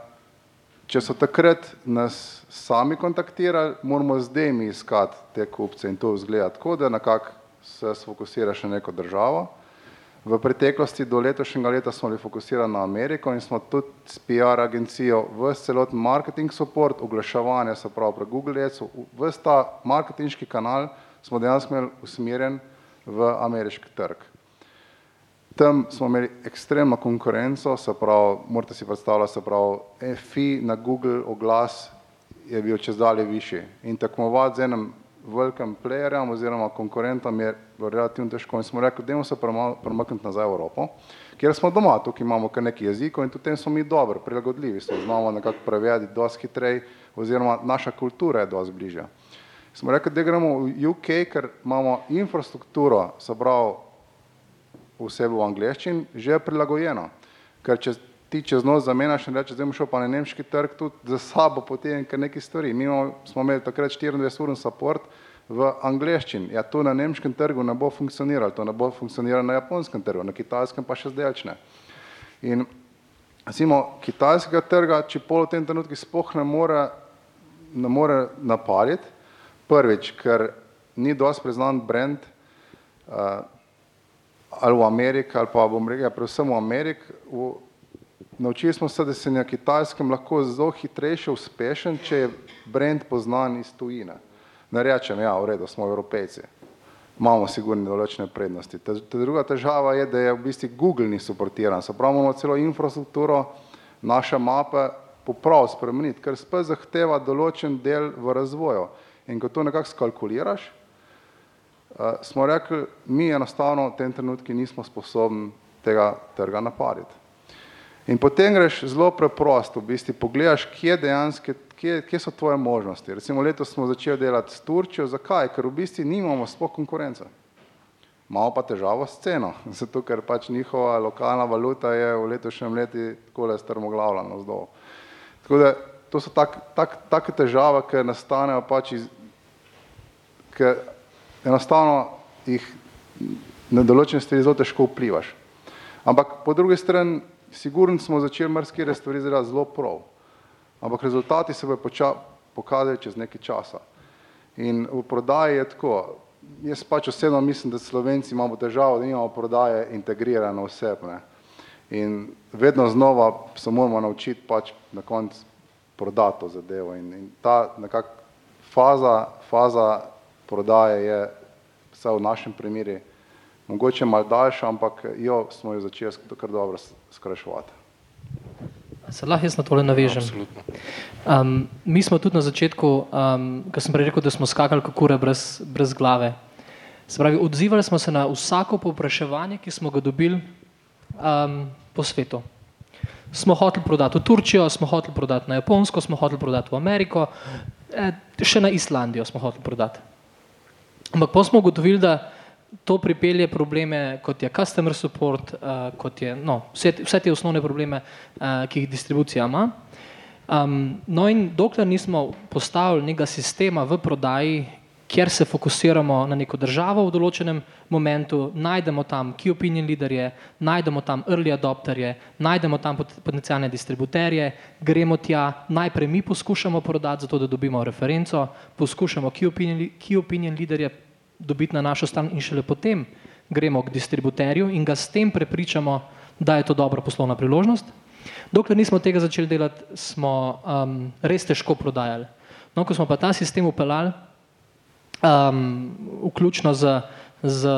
če so takrat nas sami kontaktirali, moramo zdaj mi iskati te kupce in to vzgleda tako, da nekako se sfokusiraš na neko državo. V preteklosti do letošnjega leta smo bili fokusirani na Ameriko in smo tudi s PR agencijo v celoten marketing support, oglaševanje se pravi pre Google Ads, v ta marketinški kanal smo dejansko imeli usmerjen v ameriški trg. Tam smo imeli ekstremno konkurenco, se pravi, morate si predstavljati, se pravi, FI na Google oglas je bil čez dalje višji. In tekmovati z enim velikim playerjem oziroma konkurentom je relativno težko. In smo rekli, dajmo se premakniti nazaj v Evropo, kjer smo doma, tukaj imamo kar nekaj jezikov in tudi tem smo mi dobro, prilagodljivi, smo znamo nekako prevediti dosti hitrej oziroma naša kultura je dosti bližja. Smo rekli, da gremo v UK, ker imamo infrastrukturo, se pravi, vse v angleščini, že prilagojeno. Ker če ti čez noč zamenjaš in rečeš, zdaj bom šel pa na nemški trg tudi za sabo potem kar nekaj stvari. Mi smo imeli takrat 24-urni support v angleščini. Ja, to na nemškem trgu ne bo funkcioniralo, to ne bo funkcioniralo na japonskem trgu, na kitajskem pa še zdajčne. In recimo kitajskega trga, če pol v tem trenutku sploh ne more, ne more napaditi, prvič, ker ni dosti priznan brand, uh, ali v Ameriki, ali pa bom rekel, ja, predvsem v Ameriki. Naučili smo se, da se na kitajskem lahko zelo hitrejše uspešen, če je brand poznan iz tujine. Ne rečem, ja, v redu, smo evropejci. Imamo sigurno določene prednosti. Ta, ta druga težava je, da je v bistvu Google ni suportiran. Se pravi, imamo celo infrastrukturo, naše mape poprav spremeniti, ker spet zahteva določen del v razvoju. In ko to nekako skalkuliraš, uh, smo rekli, mi enostavno v tem trenutku nismo sposobni tega trga napaditi. In potem greš zelo preprosto, v bistvu pogledaš, kje dejansko, kje, kje so tvoje možnosti. Recimo letos smo začeli delati s Turčijo, zakaj? Ker v bistvu nimamo sploh konkurence. Malo pa težavo s ceno, (laughs) zato ker pač njihova lokalna valuta je v letošnjem letu takole strmoglavljena vzdolj. Tako da to so take tak, tak težave, ki nastanejo pač iz, ker enostavno jih na določene stvari zelo težko vplivaš. Ampak po drugi strani, sigurno smo začeli marsikere stvari zelo zelo prav. Ampak rezultati se bojo pokazali čez nekaj časa. In v prodaji je tako, jaz pač osebno mislim, da Slovenci imamo težavo, da nimamo prodaje integrirano osebne. In vedno znova se moramo naučiti pač na koncu prodati to zadevo. In, in ta nekak faza, faza prodaje je, vsaj v našem primeru, mogoče malo daljša, ampak jo smo jo začeli kar dobro skrajševati. Se lahko jaz na tole navežem? Um, mi smo tudi na začetku, um, ko sem prej rekel, da smo skakali kot kure brez, brez glave. Se pravi, odzivali smo se na vsako povpraševanje, ki smo ga dobili um, po svetu. Smo hoteli prodati v Turčijo, smo hoteli prodati na Japonsko, smo hoteli prodati v Ameriko, eh, še na Islandijo smo hoteli prodati. Ampak pa smo ugotovili, da to pripelje probleme, kot je customer support, uh, kot je no, vse, vse te osnovne probleme, uh, ki jih distribucija ima. Um, no, in dokler nismo postavili nekega sistema v prodaji, kjer se fokusiramo na neko državo v določenem momentu, najdemo tam key opinion leaderje, najdemo tam early adopterje, najdemo tam potencijalne distributerje, gremo tja, najprej mi poskušamo prodati, zato da dobimo referenco, poskušamo key opinion, key opinion leaderje dobiti na našo stran in šele potem gremo k distributerju in ga s tem prepričamo, da je to dobra poslovna priložnost. Dokler nismo tega začeli delati, smo um, res težko prodajali. No, ko smo pa ta sistem upeljali, um, vključno z, z,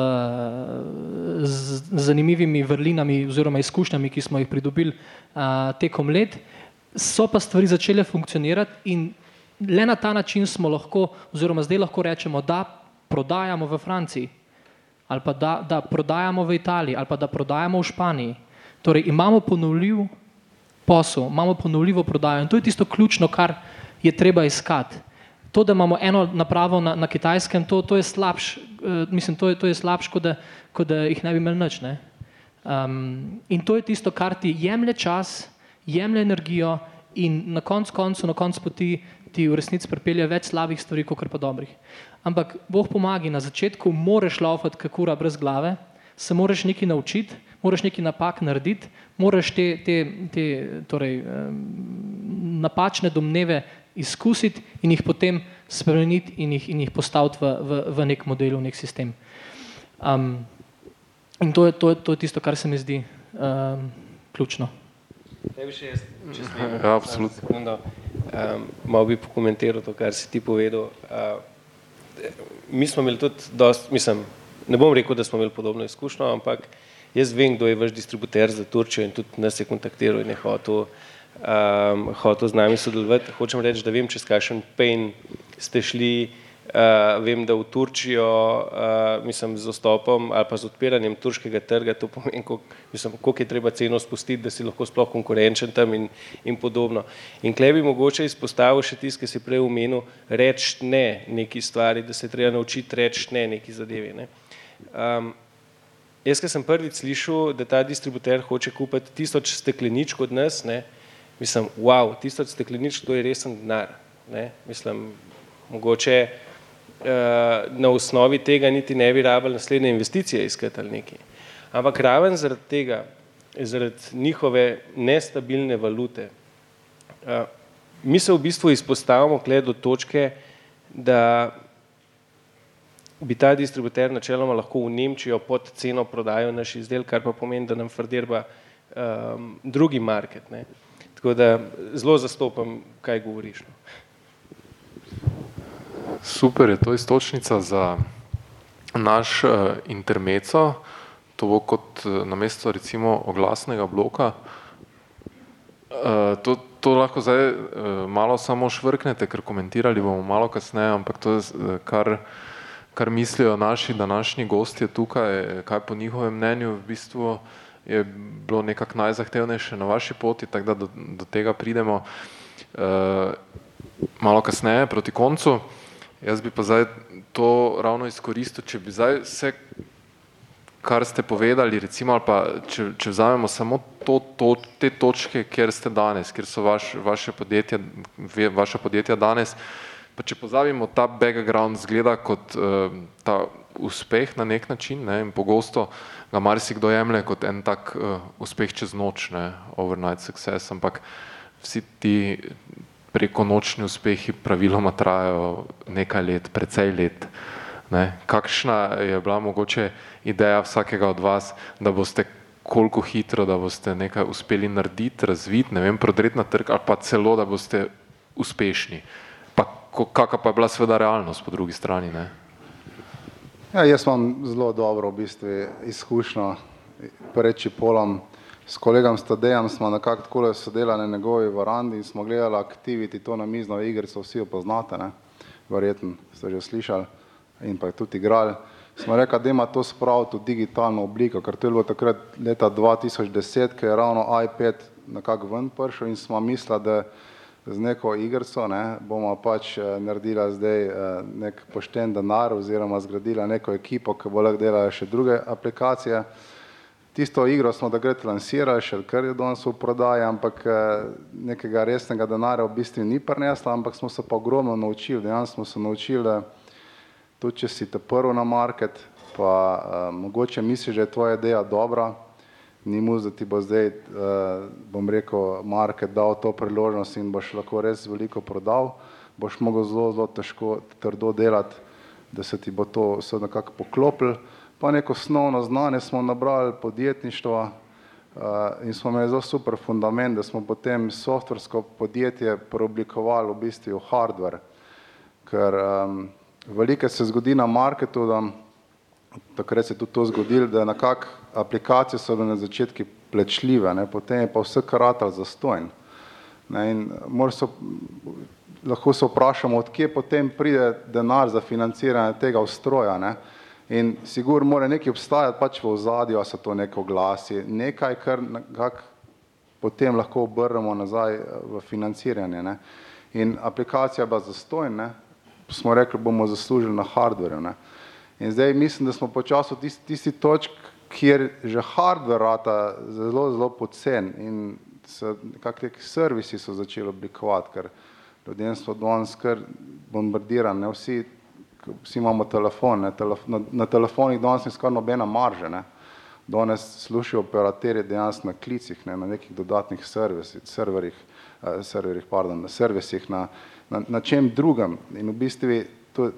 z zanimivimi vrlinami oziroma izkušnjami, ki smo jih pridobili uh, tekom let, so pa stvari začele funkcionirati in le na ta način smo lahko, oziroma zdaj lahko rečemo, da prodajamo v Franciji, ali pa da, da prodajamo v Italiji, ali pa da prodajamo v Španiji. Torej imamo ponovljiv posel, imamo ponovljivo prodajo in to je tisto ključno, kar je treba iskati to, da imamo eno napravo na, na kitajskem, to, to je slabš, uh, mislim, to je, to je slabš, kot da, kot da jih ne bi imeli nič. Um, in to je tisto, kar ti jemlje čas, jemlje energijo in na koncu koncu, na koncu poti ti v resnici pripelje več slabih stvari, kot pa dobrih. Ampak Bog pomaga, na začetku moraš laufati, kako ura brez glave, se moraš nekaj naučiti, moraš nekaj napak narediti, moraš te, te, te torej, napačne domneve izkusiti in jih potem spremeniti in jih, in jih postaviti v, v, v nek model, v nek sistem. Um, in to je, to, je, to je tisto, kar se mi zdi um, ključno. Ne bi še jaz, če smem. Ja, absolutno. Um, malo bi pokomentiral to, kar si ti povedal. Uh, mi smo imeli tudi dost, mislim, ne bom rekel, da smo imeli podobno izkušnjo, ampak jaz vem, kdo je vaš distributer za Turčijo in tudi nas je kontaktiral in je hotel um, hotel z nami sodelovati. Hočem reči, da vem, čez kakšen pain ste šli. Uh, vem, da v Turčijo, uh, mislim, z dostopom ali pa z odpiranjem turškega trga, to pomeni, koliko je treba ceno spustiti, da si lahko sploh konkurenčen tam in, in podobno. In klej bi mogoče izpostavil še tisto, ki si prej omenil, reči ne neki stvari, da se treba naučiti reči ne neki zadevi. Ne. Um, jaz, ki sem prvič slišal, da ta distributer hoče kupiti tisoč stekleničk od nas, ne, mislim, wow, tisto steklenič, to je resen denar. Ne? Mislim, mogoče uh, na osnovi tega niti ne bi rabili naslednje investicije iskati ali nekaj. Ampak raven zaradi tega, zaradi njihove nestabilne valute, uh, mi se v bistvu izpostavimo kle do točke, da bi ta distributer načeloma lahko v Nemčijo pod ceno prodajal naš izdelek, kar pa pomeni, da nam frdirba um, drugi market. Ne. Tako da zelo zastopam, kaj govoriš. No. Super je to istočnica za naš uh, intermeco, to bo kot uh, namesto recimo oglasnega bloka. Uh, to, to lahko zdaj uh, malo samo švrknete, ker komentirali bomo malo kasneje, ampak to je uh, kar, kar mislijo naši današnji gostje tukaj, kaj po njihovem mnenju v bistvu je bilo nekako najzahtevnejše na vaši poti, tako da do, do tega pridemo uh, malo kasneje proti koncu. Jaz bi pa zdaj to ravno izkoristil, če bi zdaj vse, kar ste povedali, recimo, ali pa če, če vzamemo samo to, to, te točke, kjer ste danes, kjer so vaš, vaše podjetja, vaša podjetja danes, pa če pozabimo ta background zgleda kot uh, ta uspeh na nek način ne, in pogosto ga marsikdo jemlje kot en tak uh, uspeh čez noč, ne, overnight success, ampak vsi ti preko nočni uspehi praviloma trajajo nekaj let, precej let. Ne. Kakšna je bila mogoče ideja vsakega od vas, da boste koliko hitro, da boste nekaj uspeli narediti, razviti, ne vem, prodreti na trg ali pa celo, da boste uspešni. Pa kakva pa je bila sveda realnost po drugi strani? Ne? Ja, jaz imam zelo dobro v bistvu izkušnjo preči polom. S kolegom Stadejem smo nekako tako sodelali na njegovi varandi in smo gledali aktiviti to na mizno igrico, vsi jo poznate, ne? verjetno ste že slišali in pa je tudi igrali. Smo rekli, da ima to spraviti v digitalno obliko, ker to je bilo takrat leta 2010, ker je ravno iPad nekako ven prišel in smo mislili, da z neko igrico ne, bomo pač eh, naredila zdaj eh, nek pošten denar oziroma zgradila neko ekipo, ki bo lahko delala še druge aplikacije tisto igro smo takrat lansirali, še kar je danes v prodaji, ampak eh, nekega resnega denarja v bistvu ni prinesla, ampak smo se pa ogromno naučili, dejansko smo se naučili, tudi če si te prvo na market, pa uh, mogoče misliš, da je tvoja ideja dobra, ni mu, da ti bo zdaj, uh, bom rekel, market dal to priložnost in boš lahko res veliko prodal, boš mogel zelo, zelo težko, trdo delati, da se ti bo to vse nekako poklopilo pa neko osnovno znanje smo nabrali podjetništvo uh, in smo imeli zelo super fundament, da smo potem softversko podjetje preoblikovali v bistvu v hardware, ker um, veliko se zgodi na marketu, da takrat se je tudi to zgodilo, da nekako aplikacije so na začetku plečljive, ne, potem je pa vse karatal zastojn. Ne, in so, lahko se vprašamo, odkje potem pride denar za financiranje tega ustroja. Ne. In sigur mora nekaj obstajati pač v ozadju, a so to neko glasi, nekaj, kar kak potem lahko obrnemo nazaj eh, v financiranje. Ne. In aplikacija bila zastojn, ne. smo rekli, bomo zaslužili na hardverju. Ne. In zdaj mislim, da smo počasi v tisti, tisti točk, kjer že hardver rata zelo, zelo pocen in se nekakvi servisi so začeli oblikovati, ker ljudem so danes kar bombardirani, vsi vsi imamo telefon, ne, telef na, na telefonih danes ni skoraj nobena marža, ne. Danes slušijo operaterje dejansko na klicih, ne, na nekih dodatnih servisih, serverjih, eh, serverjih, pardon, na servisih, na, na, na čem drugem. In v bistvu to,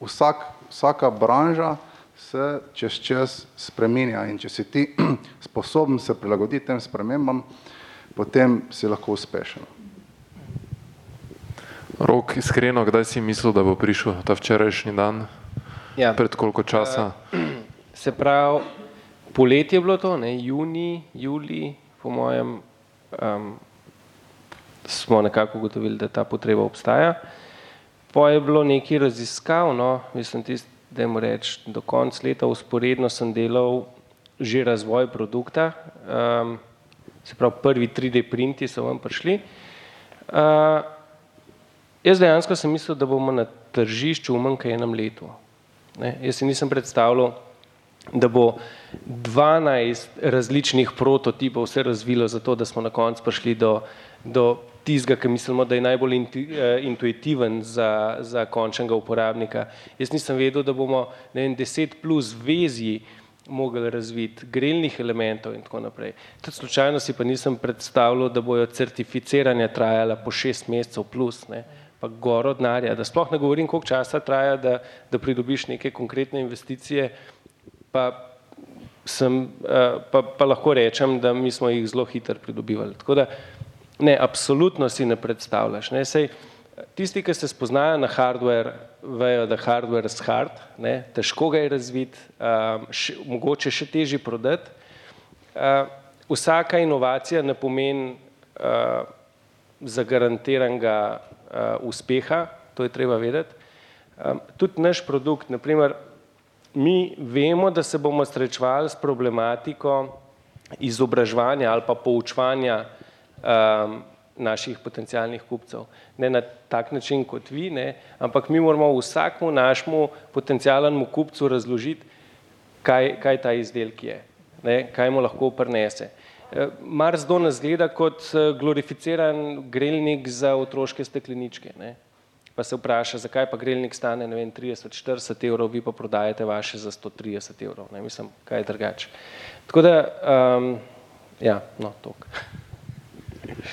vsak, vsaka branža se čez čas spreminja in če si ti (clears throat) sposoben se prilagoditi tem spremembam, potem si lahko uspešen. Rok, iskreno, kdaj si mislil, da bo prišel ta včerajšnji dan? Ja. Pred koliko časa? Uh, se pravi, poletje je bilo to, ne? juni, juli, po mojem, um, smo nekako ugotovili, da ta potreba obstaja. Po je bilo nekaj raziskav, no, mislim, tist, da jim reč, do konca leta usporedno sem delal že razvoj produkta, um, se pravi, prvi 3D printi so vam prišli. Uh, Jaz dejansko sem mislil, da bomo na tržišču v manj kot enem letu. Ne? Jaz si nisem predstavljal, da bo 12 različnih prototipov vse razvilo za to, da smo na koncu prišli do, do tistega, ki mislimo, da je najbolj intu, uh, intuitiven za, za končnega uporabnika. Jaz nisem vedel, da bomo vem, 10 plus vezji mogli razviti, grelnih elementov in tako naprej. Tudi slučajno si pa nisem predstavljal, da bojo certificiranja trajala po šest mesecev plus. Ne? Pa goro denarja, da sploh ne govorim, koliko časa traja, da, da pridobiš neke konkretne investicije, pa, sem, uh, pa, pa lahko rečem, da mi smo jih zelo hitro pridobivali. Tako da ne, absolutno si ne predstavljaš. Ne, sej, tisti, ki se spoznajo na hardware, vejo, da hardware je hard, ne, težko ga je razviti, um, še, mogoče še težji prodati. Uh, vsaka inovacija ne pomeni uh, zagarantiranega uspeha, to je treba vedeti. Um, tudi naš produkt, naprimer, mi vemo, da se bomo srečevali s problematiko izobraževanja ali pa poučevanja um, naših potencijalnih kupcev. Ne na tak način kot vi, ne, ampak mi moramo vsakmu našemu potencijalnemu kupcu razložiti, kaj, kaj ta izdelek je, ne, kaj mu lahko prinese. E, Mars do nas gleda kot e, glorificiran grelnik za otroške stekleničke. Ne pa se vpraša, zakaj pa grelnik stane vem, 30-40 evrov, vi pa prodajate vaše za 130 evrov. Ne mislim, kaj je drugače. Tako da, um, ja, no, tok.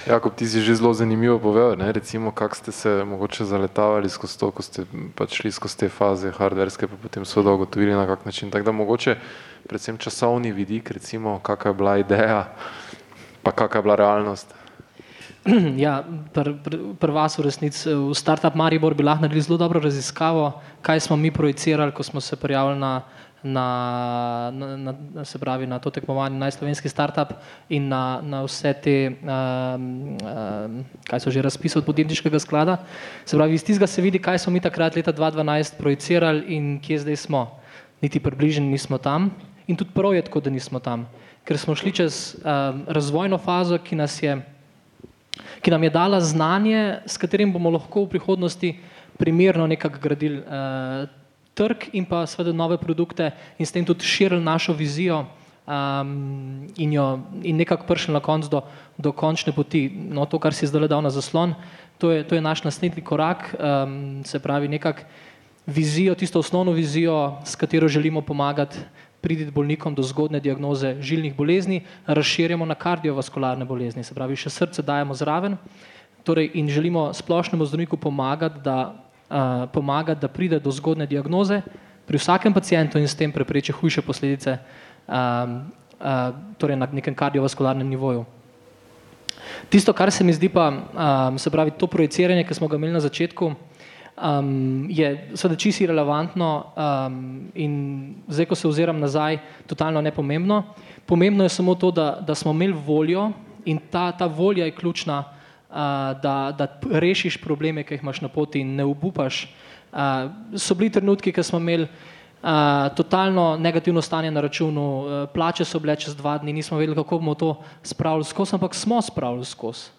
Jakob, ti si že zelo zanimivo povedal, ne? recimo, kako ste se mogoče zaletavali skozi to, ko ste pač šli skozi te faze hardverske, pa potem so da ugotovili na kak način. Tako da mogoče predvsem časovni vidik, recimo, kakva je bila ideja, pa kakva je bila realnost. (clears throat) Ja, pri pr, pr v resnici v Startup Maribor bi lahko naredili zelo dobro raziskavo, kaj smo mi projicirali, ko smo se prijavili na, na, na, na, se pravi, na to tekmovanje, na slovenski startup in na, na vse te, um, um, kaj so že razpisali od podjetniškega sklada. Se pravi, iz tistega se vidi, kaj smo mi takrat leta 2012 projicirali in kje zdaj smo. Niti približni nismo tam in tudi prav je tako, da nismo tam, ker smo šli čez um, razvojno fazo, ki je ki nam je dala znanje, s katerim bomo lahko v prihodnosti primerno nekako gradili uh, trg in pa seveda nove produkte in s tem tudi širili našo vizijo um, in, jo, in nekako prišli na konc do, do končne poti. No, to, kar si zdaj dal na zaslon, to je, to je naš naslednji korak, um, se pravi nekako vizijo, tisto osnovno vizijo, s katero želimo pomagati priditi bolnikom do zgodne diagnoze žilnih bolezni, razširjamo na kardiovaskularne bolezni, se pravi, še srce dajemo zraven torej, in želimo splošnemu zdravniku pomagati da, uh, pomagati, da pride do zgodne diagnoze pri vsakem pacijentu in s tem prepreči hujše posledice um, uh, torej na nekem kardiovaskularnem nivoju. Tisto, kar se mi zdi pa, um, se pravi, to projiciranje, ki smo ga imeli na začetku, um, je seveda čisto relevantno um, in zdaj, ko se oziram nazaj, totalno nepomembno. Pomembno je samo to, da, da smo imeli voljo in ta, ta volja je ključna, uh, da, da rešiš probleme, ki jih imaš na poti in ne obupaš. Uh, so bili trenutki, ki smo imeli uh, totalno negativno stanje na računu, uh, plače so bile čez dva dni, nismo vedeli, kako bomo to spravili skozi, ampak smo spravili skozi.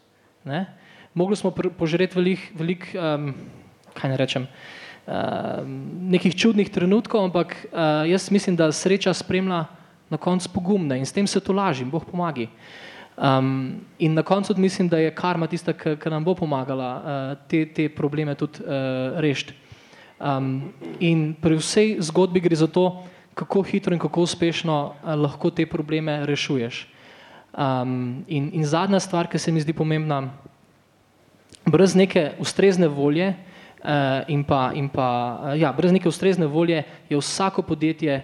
Mogli smo požreti veliko velik, um, kaj ne rečem, uh, nekih čudnih trenutkov, ampak uh, jaz mislim, da sreča spremlja na koncu pogumne in s tem se to lažim, Bog pomagi. Um, in na koncu mislim, da je karma tista, ki nam bo pomagala uh, te, te probleme tudi uh, rešiti. Um, in pri vsej zgodbi gre za to, kako hitro in kako uspešno uh, lahko te probleme rešuješ. Um, in, in zadnja stvar, ki se mi zdi pomembna, brez neke ustrezne volje, Eh, in pa, in pa eh, ja, brez neke ustrezne volje je vsako podjetje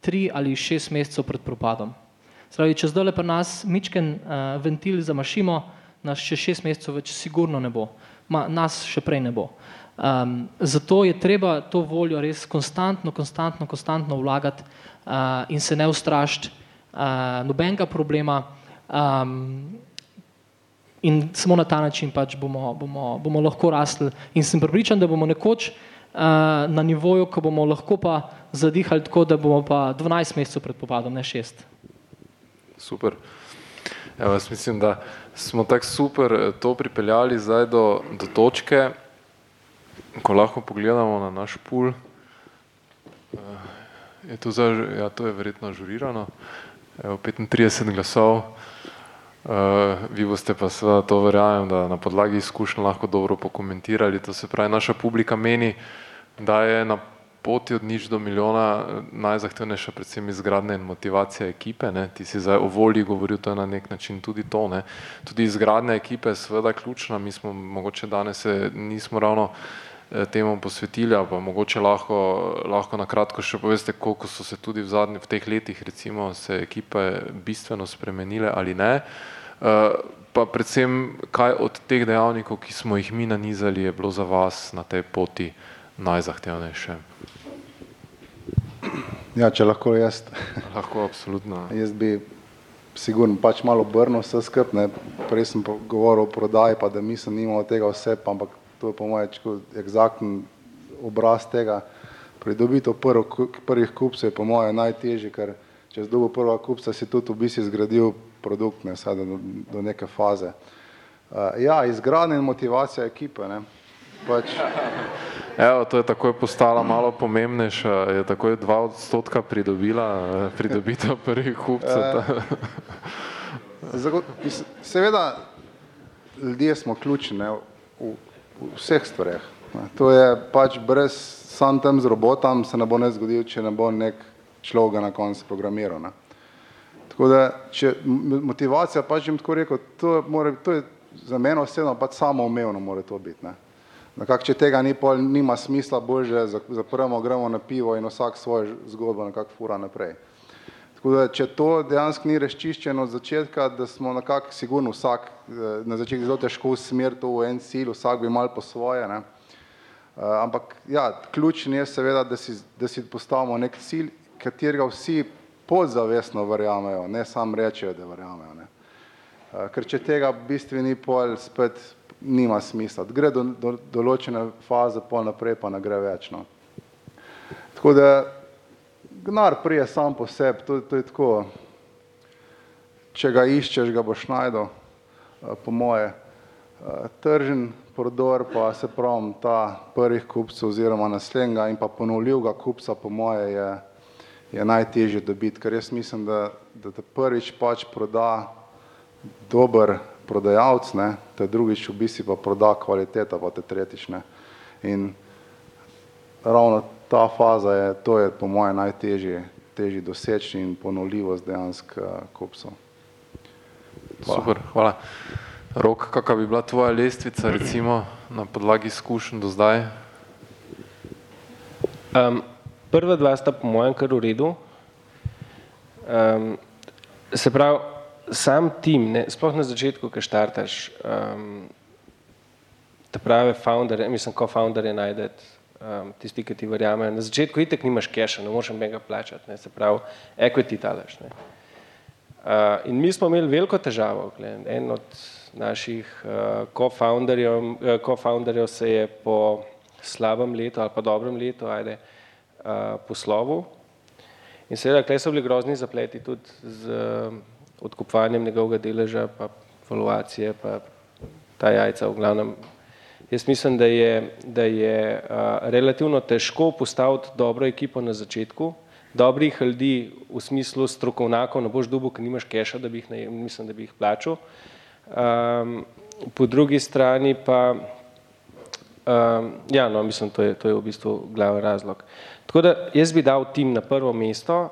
tri ali šest mesecev pred propadom. Spravi, če zdaj le pa nas mičken uh, ventil zamašimo, nas še šest mesecev več sigurno ne bo, Ma, nas še prej ne bo. Um, zato je treba to voljo res konstantno, konstantno, konstantno vlagati uh, in se ne ustrašiti uh, nobenega problema. Um, in samo na ta način pač bomo, bomo, bomo lahko rasli. In sem pripričan, da bomo nekoč uh, na nivoju, ko bomo lahko pa zadihali tako, da bomo pa 12 mesecev pred popadom, ne 6. Super. Evo, jaz mislim, da smo tako super eh, to pripeljali zdaj do, do točke, ko lahko pogledamo na naš pul. Uh, je to, za, ja, to je verjetno žurirano. Evo, 35 glasov. Uh, vi boste pa seveda to verjamem, da na podlagi izkušenj lahko dobro pokomentirali. To se pravi, naša publika meni, da je na poti od nič do milijona najzahtevnejša predvsem izgradnja in motivacija ekipe. Ne. Ti si zdaj o volji govoril, to je na nek način tudi to. Ne. Tudi izgradnja ekipe je seveda ključna, mi smo mogoče danes nismo ravno temu posvetili, pa mogoče lahko, lahko na kratko še poveste, koliko so se tudi v zadnjih, v teh letih recimo se ekipe bistveno spremenile ali ne. Pa predvsem, kaj od teh dejavnikov, ki smo jih mi nanizali, je bilo za vas na tej poti najzahtevnejše? Ja, če lahko jaz. Lahko, absolutno. (laughs) Jaz bi sigurno pač malo obrnil vse skupaj, ne, prej sem govoril o prodaji, pa da mislim, nimamo tega vse, ampak to je po moje ekzakten obraz tega. Pridobitev prvo, prvih kupcev je po moje najtežje, ker če si dobil prvega kupca, si tudi v bistvu zgradil produkt, ne, vsaj do, do neke faze. Ja, izgradnja in motivacija ekipe, ne, pač. (laughs) Evo, to je takoj postala malo pomembnejša, je takoj dva odstotka pridobila, pridobitev prvih kupcev. (laughs) Seveda ljudje smo ključni, ne, v v vseh stvareh. To je pač brez samo tam z robotom se ne bo nič zgodilo, če ne bo neki človek na koncu programiral, ne. Tako da, če motivacija pač bom tako rekel, to mora, to je za mene osebno pač samoumevno mora to biti, ne. Nekako, če tega ni pol, nima smisla, boljše zapremo, gremo na pivo in vsak svojo zgodbo nekako fura naprej. Tako da, če to dejansko ni razčiščeno od začetka, da smo nekako sigurno vsak na začetku zelo težko usmeriti v en cilj, vsak bi malo po svoje, ne. Ampak ja, ključno je seveda, da si, da si postavimo neki cilj, katerega vsi podzavestno verjamejo, ne samo rečejo, da verjamejo, ne. Ker če tega v bistvu ni, pol spet nima smisla, gre do, do določene faze, pol naprej pa ne gre več, no. Tako da denar pride sam po sebi, to, to je tako, če ga iščeš, ga boš našel, po moje. Tržni prodor pa, saj pravim, ta prvih kupcev oziroma naslednjega in pa ponovljivega kupca po moje je, je najtežje dobiti, ker jaz mislim, da, da te prvič pač proda dober prodajalec, ne, te drugič v bistvu pa proda kvaliteta pa te tretjič, ne. In ravno ta faza je, to je po moje najtežje, težje doseči in ponovljivost dejansko kupcev. Super, hvala. Rok, kaka bi bila tvoja lestvica recimo na podlagi izkušenj do zdaj? Prva dva sta po mojem kar v redu. Se pravi, sam tim, ne, sploh na začetku, ko štartaš, ta prave founderje, mislim co-founderje najti, tisti, ki ti verjamejo, na začetku itak nimaš keša, ne moreš nobenega plačati, ne, se pravi equity daleč, ne. In mi smo imeli veliko težavo, glej, en od naših co-founderjev, co-founderjev se je po slabem letu ali pa dobrem letu, ajde, poslovil. In seveda tule so bili grozni zapleti tudi z odkupovanjem njegovega deleža pa evalvacije pa ta jajca v glavnem. Jaz mislim, da je, da je relativno težko postaviti dobro ekipo na začetku, dobrih ljudi v smislu strokovnjakov ne boš dobil, ker nimaš keša, da bi jih mislim, da bi jih plačal. Po drugi strani pa ja, no, mislim, to je, to je v bistvu glavni razlog. Tako da jaz bi dal tim na prvo mesto.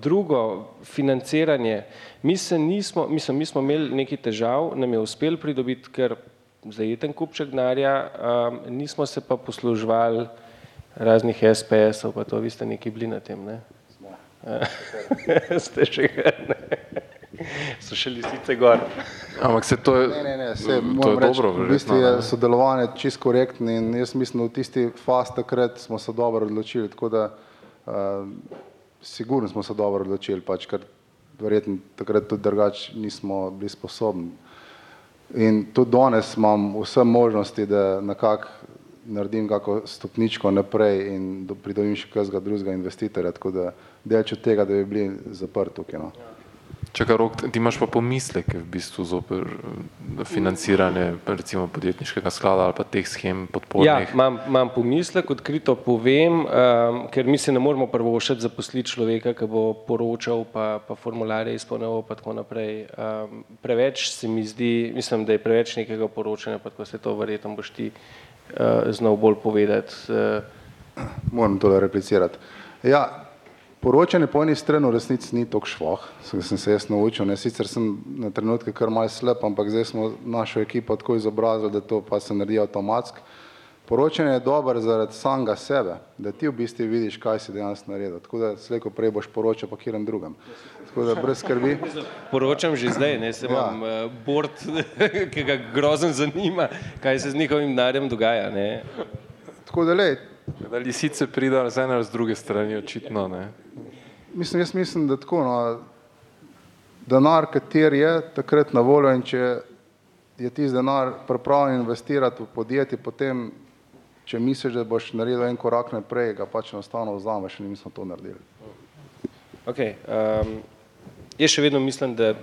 Drugo, financiranje. Mi nismo, mislim, mi smo imeli nekaj težav, nam je uspelo pridobiti kar zajeten kupček denarja, nismo se pa posluževali raznih SPS-ov pa to, vi ste nekaj bili na tem, ne? (laughs) Ste še kar, ne. So še lisice gor. Ampak saj to je, Ne, ne, ne, saj moram reči, v bistvu je sodelovanje čisto korektno in jaz mislim, da v tisti fazi takrat smo se dobro odločili, tako da sigurno smo se dobro odločili, pač ker verjetno takrat tudi drugače nismo bili sposobni. In tudi danes imam vse možnosti, da nekako naredim kako stopničko naprej in pridobim še kakšnega drugega investitorja, tako da daleč od tega, da bi bili zaprti tukaj, no. Čakaj, Rok, ti imaš pa pomisleke v bistvu zoper financiranje recimo podjetniškega sklada ali pa teh shem podpornih? Ja, imam, imam pomislek, odkrito povem, ker mi si ne moremo privoščiti zaposliti človeka, ki bo poročal pa, pa formularje izpolnjeval pa tako naprej. Preveč se mi zdi, mislim, da je preveč nekega poročanja, pa tako saj to verjetno boš ti znal bolj povedati. moram to replicirati. Ja, poročanje po eni strani v resnici ni tako švoh, sem se jaz naučil, ne, sicer sem na trenutke kar malo slep, ampak zdaj smo našo ekipo tako izobrazili, da to pa se naredi avtomatsko. Poročanje je dobro zaradi samega sebe, da ti v bistvu vidiš, kaj si dejansko naredil. Tako da slejko prej boš poročal pa kjerem drugem. Tako da brez skrbi. Poročam že zdaj, ne se imam ja. uh, bord, (laughs) ki ga grozen zanima, kaj se z njihovim denarjem dogaja. Ne. Tako da lej. Da lisice pridajo z ene ali z druge strani, očitno ne. Mislim, jaz mislim, da tako, no, denar, kater je takrat na voljo in če je tisti denar pripravljen investirati v podjetje, potem če misliš, da boš naredil en korak naprej, ga pač enostavno vzameš in mi smo to naredili. Okay, um, jaz še vedno mislim, da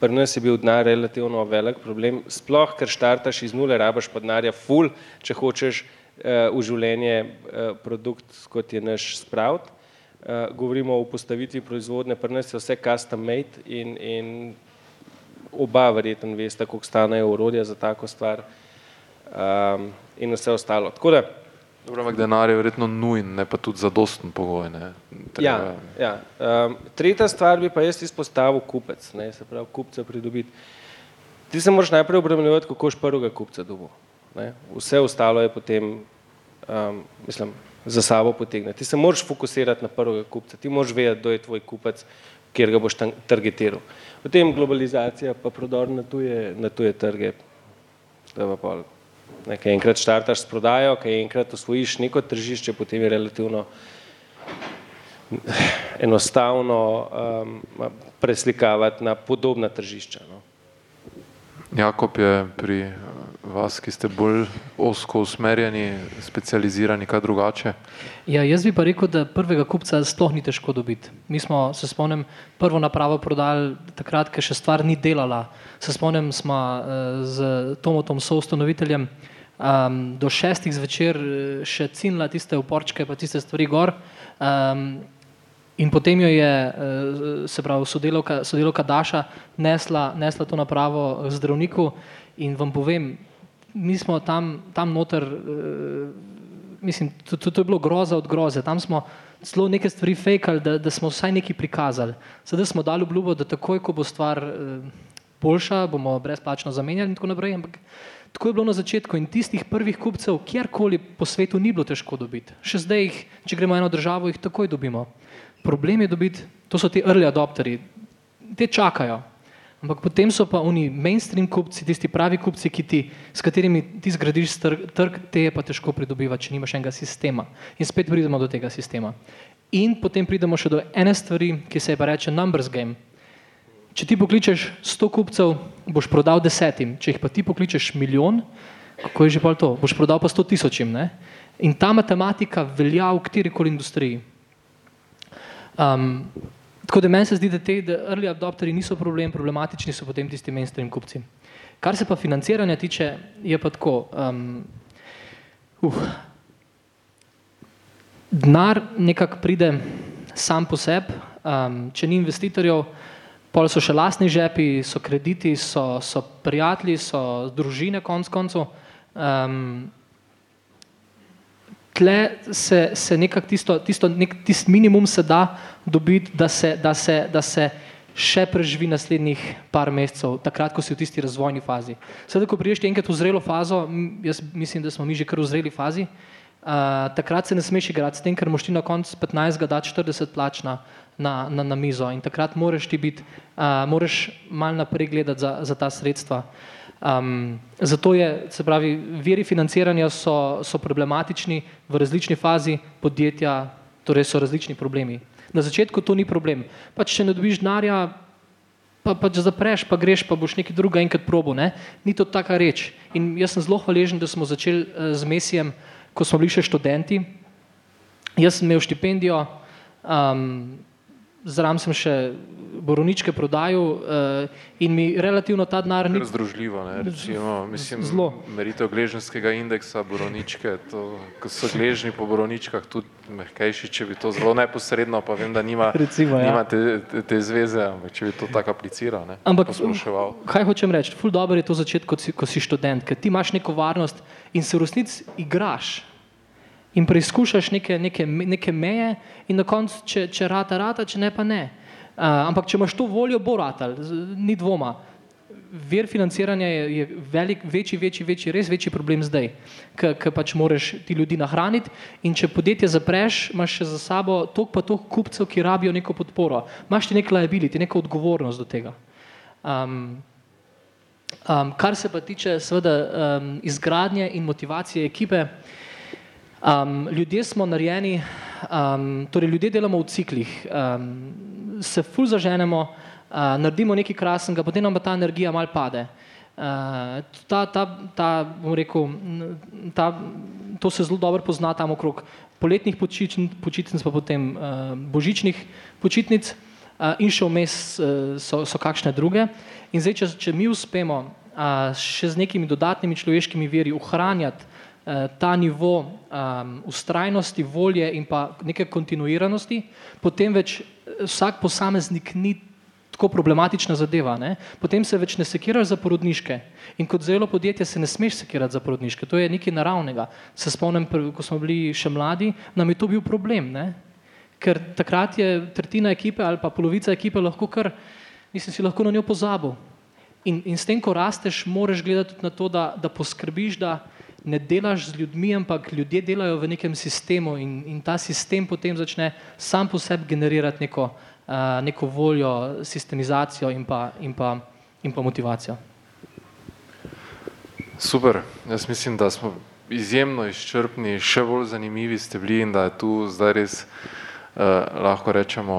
pri nas je bil denar relativno velik problem, sploh ker štartaš iz nule, rabaš pa denarja ful, če hočeš uh, v življenje uh, produkt, kot je naš spravt. Uh, govorimo o postavitvi proizvodne, pri nas je vse custom made in, in oba verjetno veste, koliko stanejo urodja za tako stvar. Um, in vse ostalo. Tako da, Dobro, ampak denar je verjetno nujen, ne pa tudi zadosten pogoj. Ja, ja. Um, tretja stvar bi pa jaz izpostavil kupec, ne, se pravi kupca pridobiti. Ti se moraš najprej obremenjevati, kako boš prvega kupca dobil. Ne. Vse ostalo je potem, um, mislim, za sabo potegne. Ti se moraš fokusirati na prvega kupca, ti moraš vedeti, kdo je tvoj kupec, kjer ga boš targetiral. Potem globalizacija pa prodor na tuje, na tuje trge. Kaj enkrat štartaš s prodajo, kaj enkrat osvojiš neko tržišče, potem je relativno enostavno um, preslikavati na podobna tržišča. No. Jakob je pri vas, ki ste bolj osko usmerjeni, specializirani, kaj drugače? Ja, jaz bi pa rekel, da prvega kupca sploh ni težko dobiti. Mi smo, se spomnim, prvo napravo prodali takrat, ker še stvar ni delala. Se spomnim, smo uh, z Tomotom, soustanoviteljem, um, do šestih zvečer eh, še cinila tiste uporčke, pa tiste stvari gor. Um, In potem jo je, eh, se pravi, sodelovka, sodelovka Daša nesla, nesla to napravo zdravniku in vam povem, mi smo tam, tam noter, mislim, to, to, to je bilo groza od groze, tam smo celo neke stvari fejkali, da, da smo vsaj nekaj prikazali. Sedaj smo dali obljubo, da takoj, ko bo stvar boljša, bomo brezplačno zamenjali in tako naprej, ampak Tako je bilo na začetku in tistih prvih kupcev, kjerkoli po svetu, ni bilo težko dobiti. Še zdaj, jih, če gremo eno državo, jih takoj dobimo. Problem je dobiti, to so ti early adopteri, te čakajo. Ampak potem so pa oni mainstream kupci, tisti pravi kupci, ti, s katerimi ti zgradiš trg, te je pa težko pridobivati, če nimaš enega sistema. In spet pridemo do tega sistema. In potem pridemo še do ene stvari, ki se je pa reče numbers game. Če ti pokličeš 100 kupcev, boš prodal desetim, če jih pa ti pokličeš milijon, kako je že pa to, boš prodal pa 100 tisočim. Ne? In ta matematika velja v kjerkoli industriji. Um, tako da meni se zdi, da te da early adopteri niso problem, problematični so potem tisti mainstream kupci. Kar se pa financiranja tiče, je pa tako. Um, uh, denar nekako pride sam po sebi, um, če ni investitorjev, Pol so še lastni žepi, so krediti, so, so prijatelji, so družine, konc koncev. Um, tle se, se nekako tisto, tisto nek, tist minimum se da dobiti, da se, da, se, da se še preživi naslednjih par mesecev, takrat, ko si v tisti razvojni fazi. Sedaj, ko priješ enkrat v zrelo fazo, jaz mislim, da smo mi že kar v zreli fazi, uh, takrat se ne smeš igrati s tem, ker moš ti na koncu 15 dati 40 plač na, na, na, na mizo in takrat moraš ti biti, uh, moraš mal naprej gledati za, za ta sredstva. Um, zato je, se pravi, veri financiranja so, so problematični v različni fazi podjetja, torej so različni problemi. Na začetku to ni problem. Pač, če ne dobiš denarja, pa pač zapreš, pa greš, pa boš nekaj druga enkrat probo. Ne? Ni to taka reč. In jaz sem zelo hvaležen, da smo začeli z Mesijem, ko smo bili še študenti. Jaz sem imel štipendijo, um, zraven sem še borovničke prodajal uh, in mi relativno ta denar ni. Združljivo, ne, recimo, mislim, zelo. Meritev gležnskega indeksa borovničke, to, ko so gležni po borovničkah tudi mehkejši, če bi to zelo neposredno, pa vem, da nima, recimo, ja. nima te, te, te zveze, ampak če bi to tako apliciral, ne, ampak kaj hočem reči, ful dobro je to začeti, ko si, ko si študent, ker ti imaš neko varnost in se v resnici igraš. In preizkušaš neke, neke, neke meje, in na koncu, če, če rata, rata, če ne, pa ne. Uh, ampak, če imaš to voljo, bo ratal, ni dvoma. Vir financiranja je, je velik, večji, večji, večji, res večji problem zdaj, ker pač moraš ti ljudi nahraniti. In če podjetje zapreš, imaš še za sabo toliko pa toliko kupcev, ki rabijo neko podporo. Imaš ti nek liability, neko odgovornost do tega. Um, um, kar se pa tiče seveda um, izgradnje in motivacije ekipe, um, ljudje smo narejeni, um, torej ljudje delamo v ciklih, um, se ful zaženemo uh, naredimo nekaj krasnega, potem nam pa ta energija mal pade. Uh, ta, ta, ta, rekel, ta, to se zelo dobro pozna tam okrog poletnih počitnic, pa potem uh, božičnih počitnic uh, in še vmes uh, so, so kakšne druge. In zdaj, če, če mi uspemo uh, še z nekimi dodatnimi človeškimi veri ohranjati ta nivo um, ustrajnosti, volje in pa neke kontinuiranosti, potem več vsak posameznik ni tako problematična zadeva. Ne? Potem se več ne sekiraš za porodniške in kot zelo podjetje se ne smeš sekirati za porodniške. To je nekaj naravnega. Se spomnim, ko smo bili še mladi, nam je to bil problem. Ne? Ker takrat je tretjina ekipe ali pa polovica ekipe lahko kar, nisem si lahko na njo pozabil. In, in s tem, ko rasteš, moraš gledati tudi na to, da, da poskrbiš, da ne delaš z ljudmi, ampak ljudje delajo v nekem sistemu in, in ta sistem potem začne sam po sebi generirati neko, uh, neko voljo, sistemizacijo in pa, in, pa, in pa motivacijo. Super, jaz mislim, da smo izjemno izčrpni, še bolj zanimivi ste bili in da je tu zdaj res uh, lahko rečemo,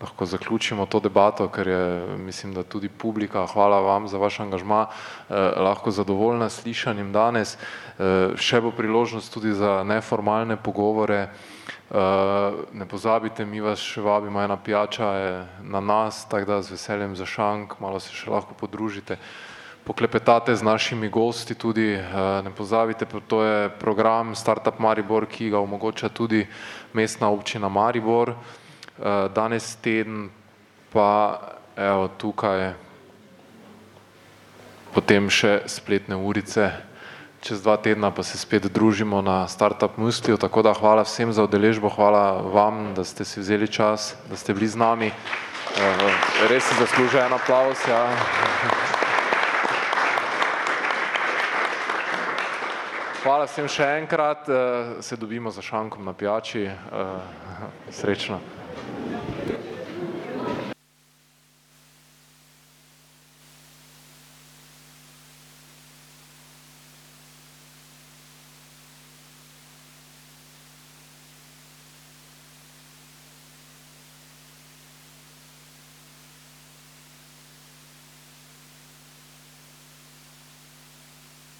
lahko zaključimo to debato, ker je, mislim, da tudi publika, hvala vam za vaš angažma, eh, lahko zadovoljna slišanjem danes. Eh, še bo priložnost tudi za neformalne pogovore, Uh, ne pozabite, mi vas še vabimo, ena pijača je na nas, tako da z veseljem za šank, malo se še lahko podružite, poklepetate z našimi gosti tudi, uh, ne pozabite, to je program Startup Maribor, ki ga omogoča tudi mestna občina Maribor. Uh, danes teden pa evo tukaj potem še spletne urice čez dva tedna pa se spet družimo na Startup Musliju, tako da hvala vsem za udeležbo, hvala vam, da ste si vzeli čas, da ste bili z nami. Eh, res si zaslužen en aplaus. Ja. Hvala vsem še enkrat, eh, se dobimo za šankom na pijači. Eh, srečno. Thank you.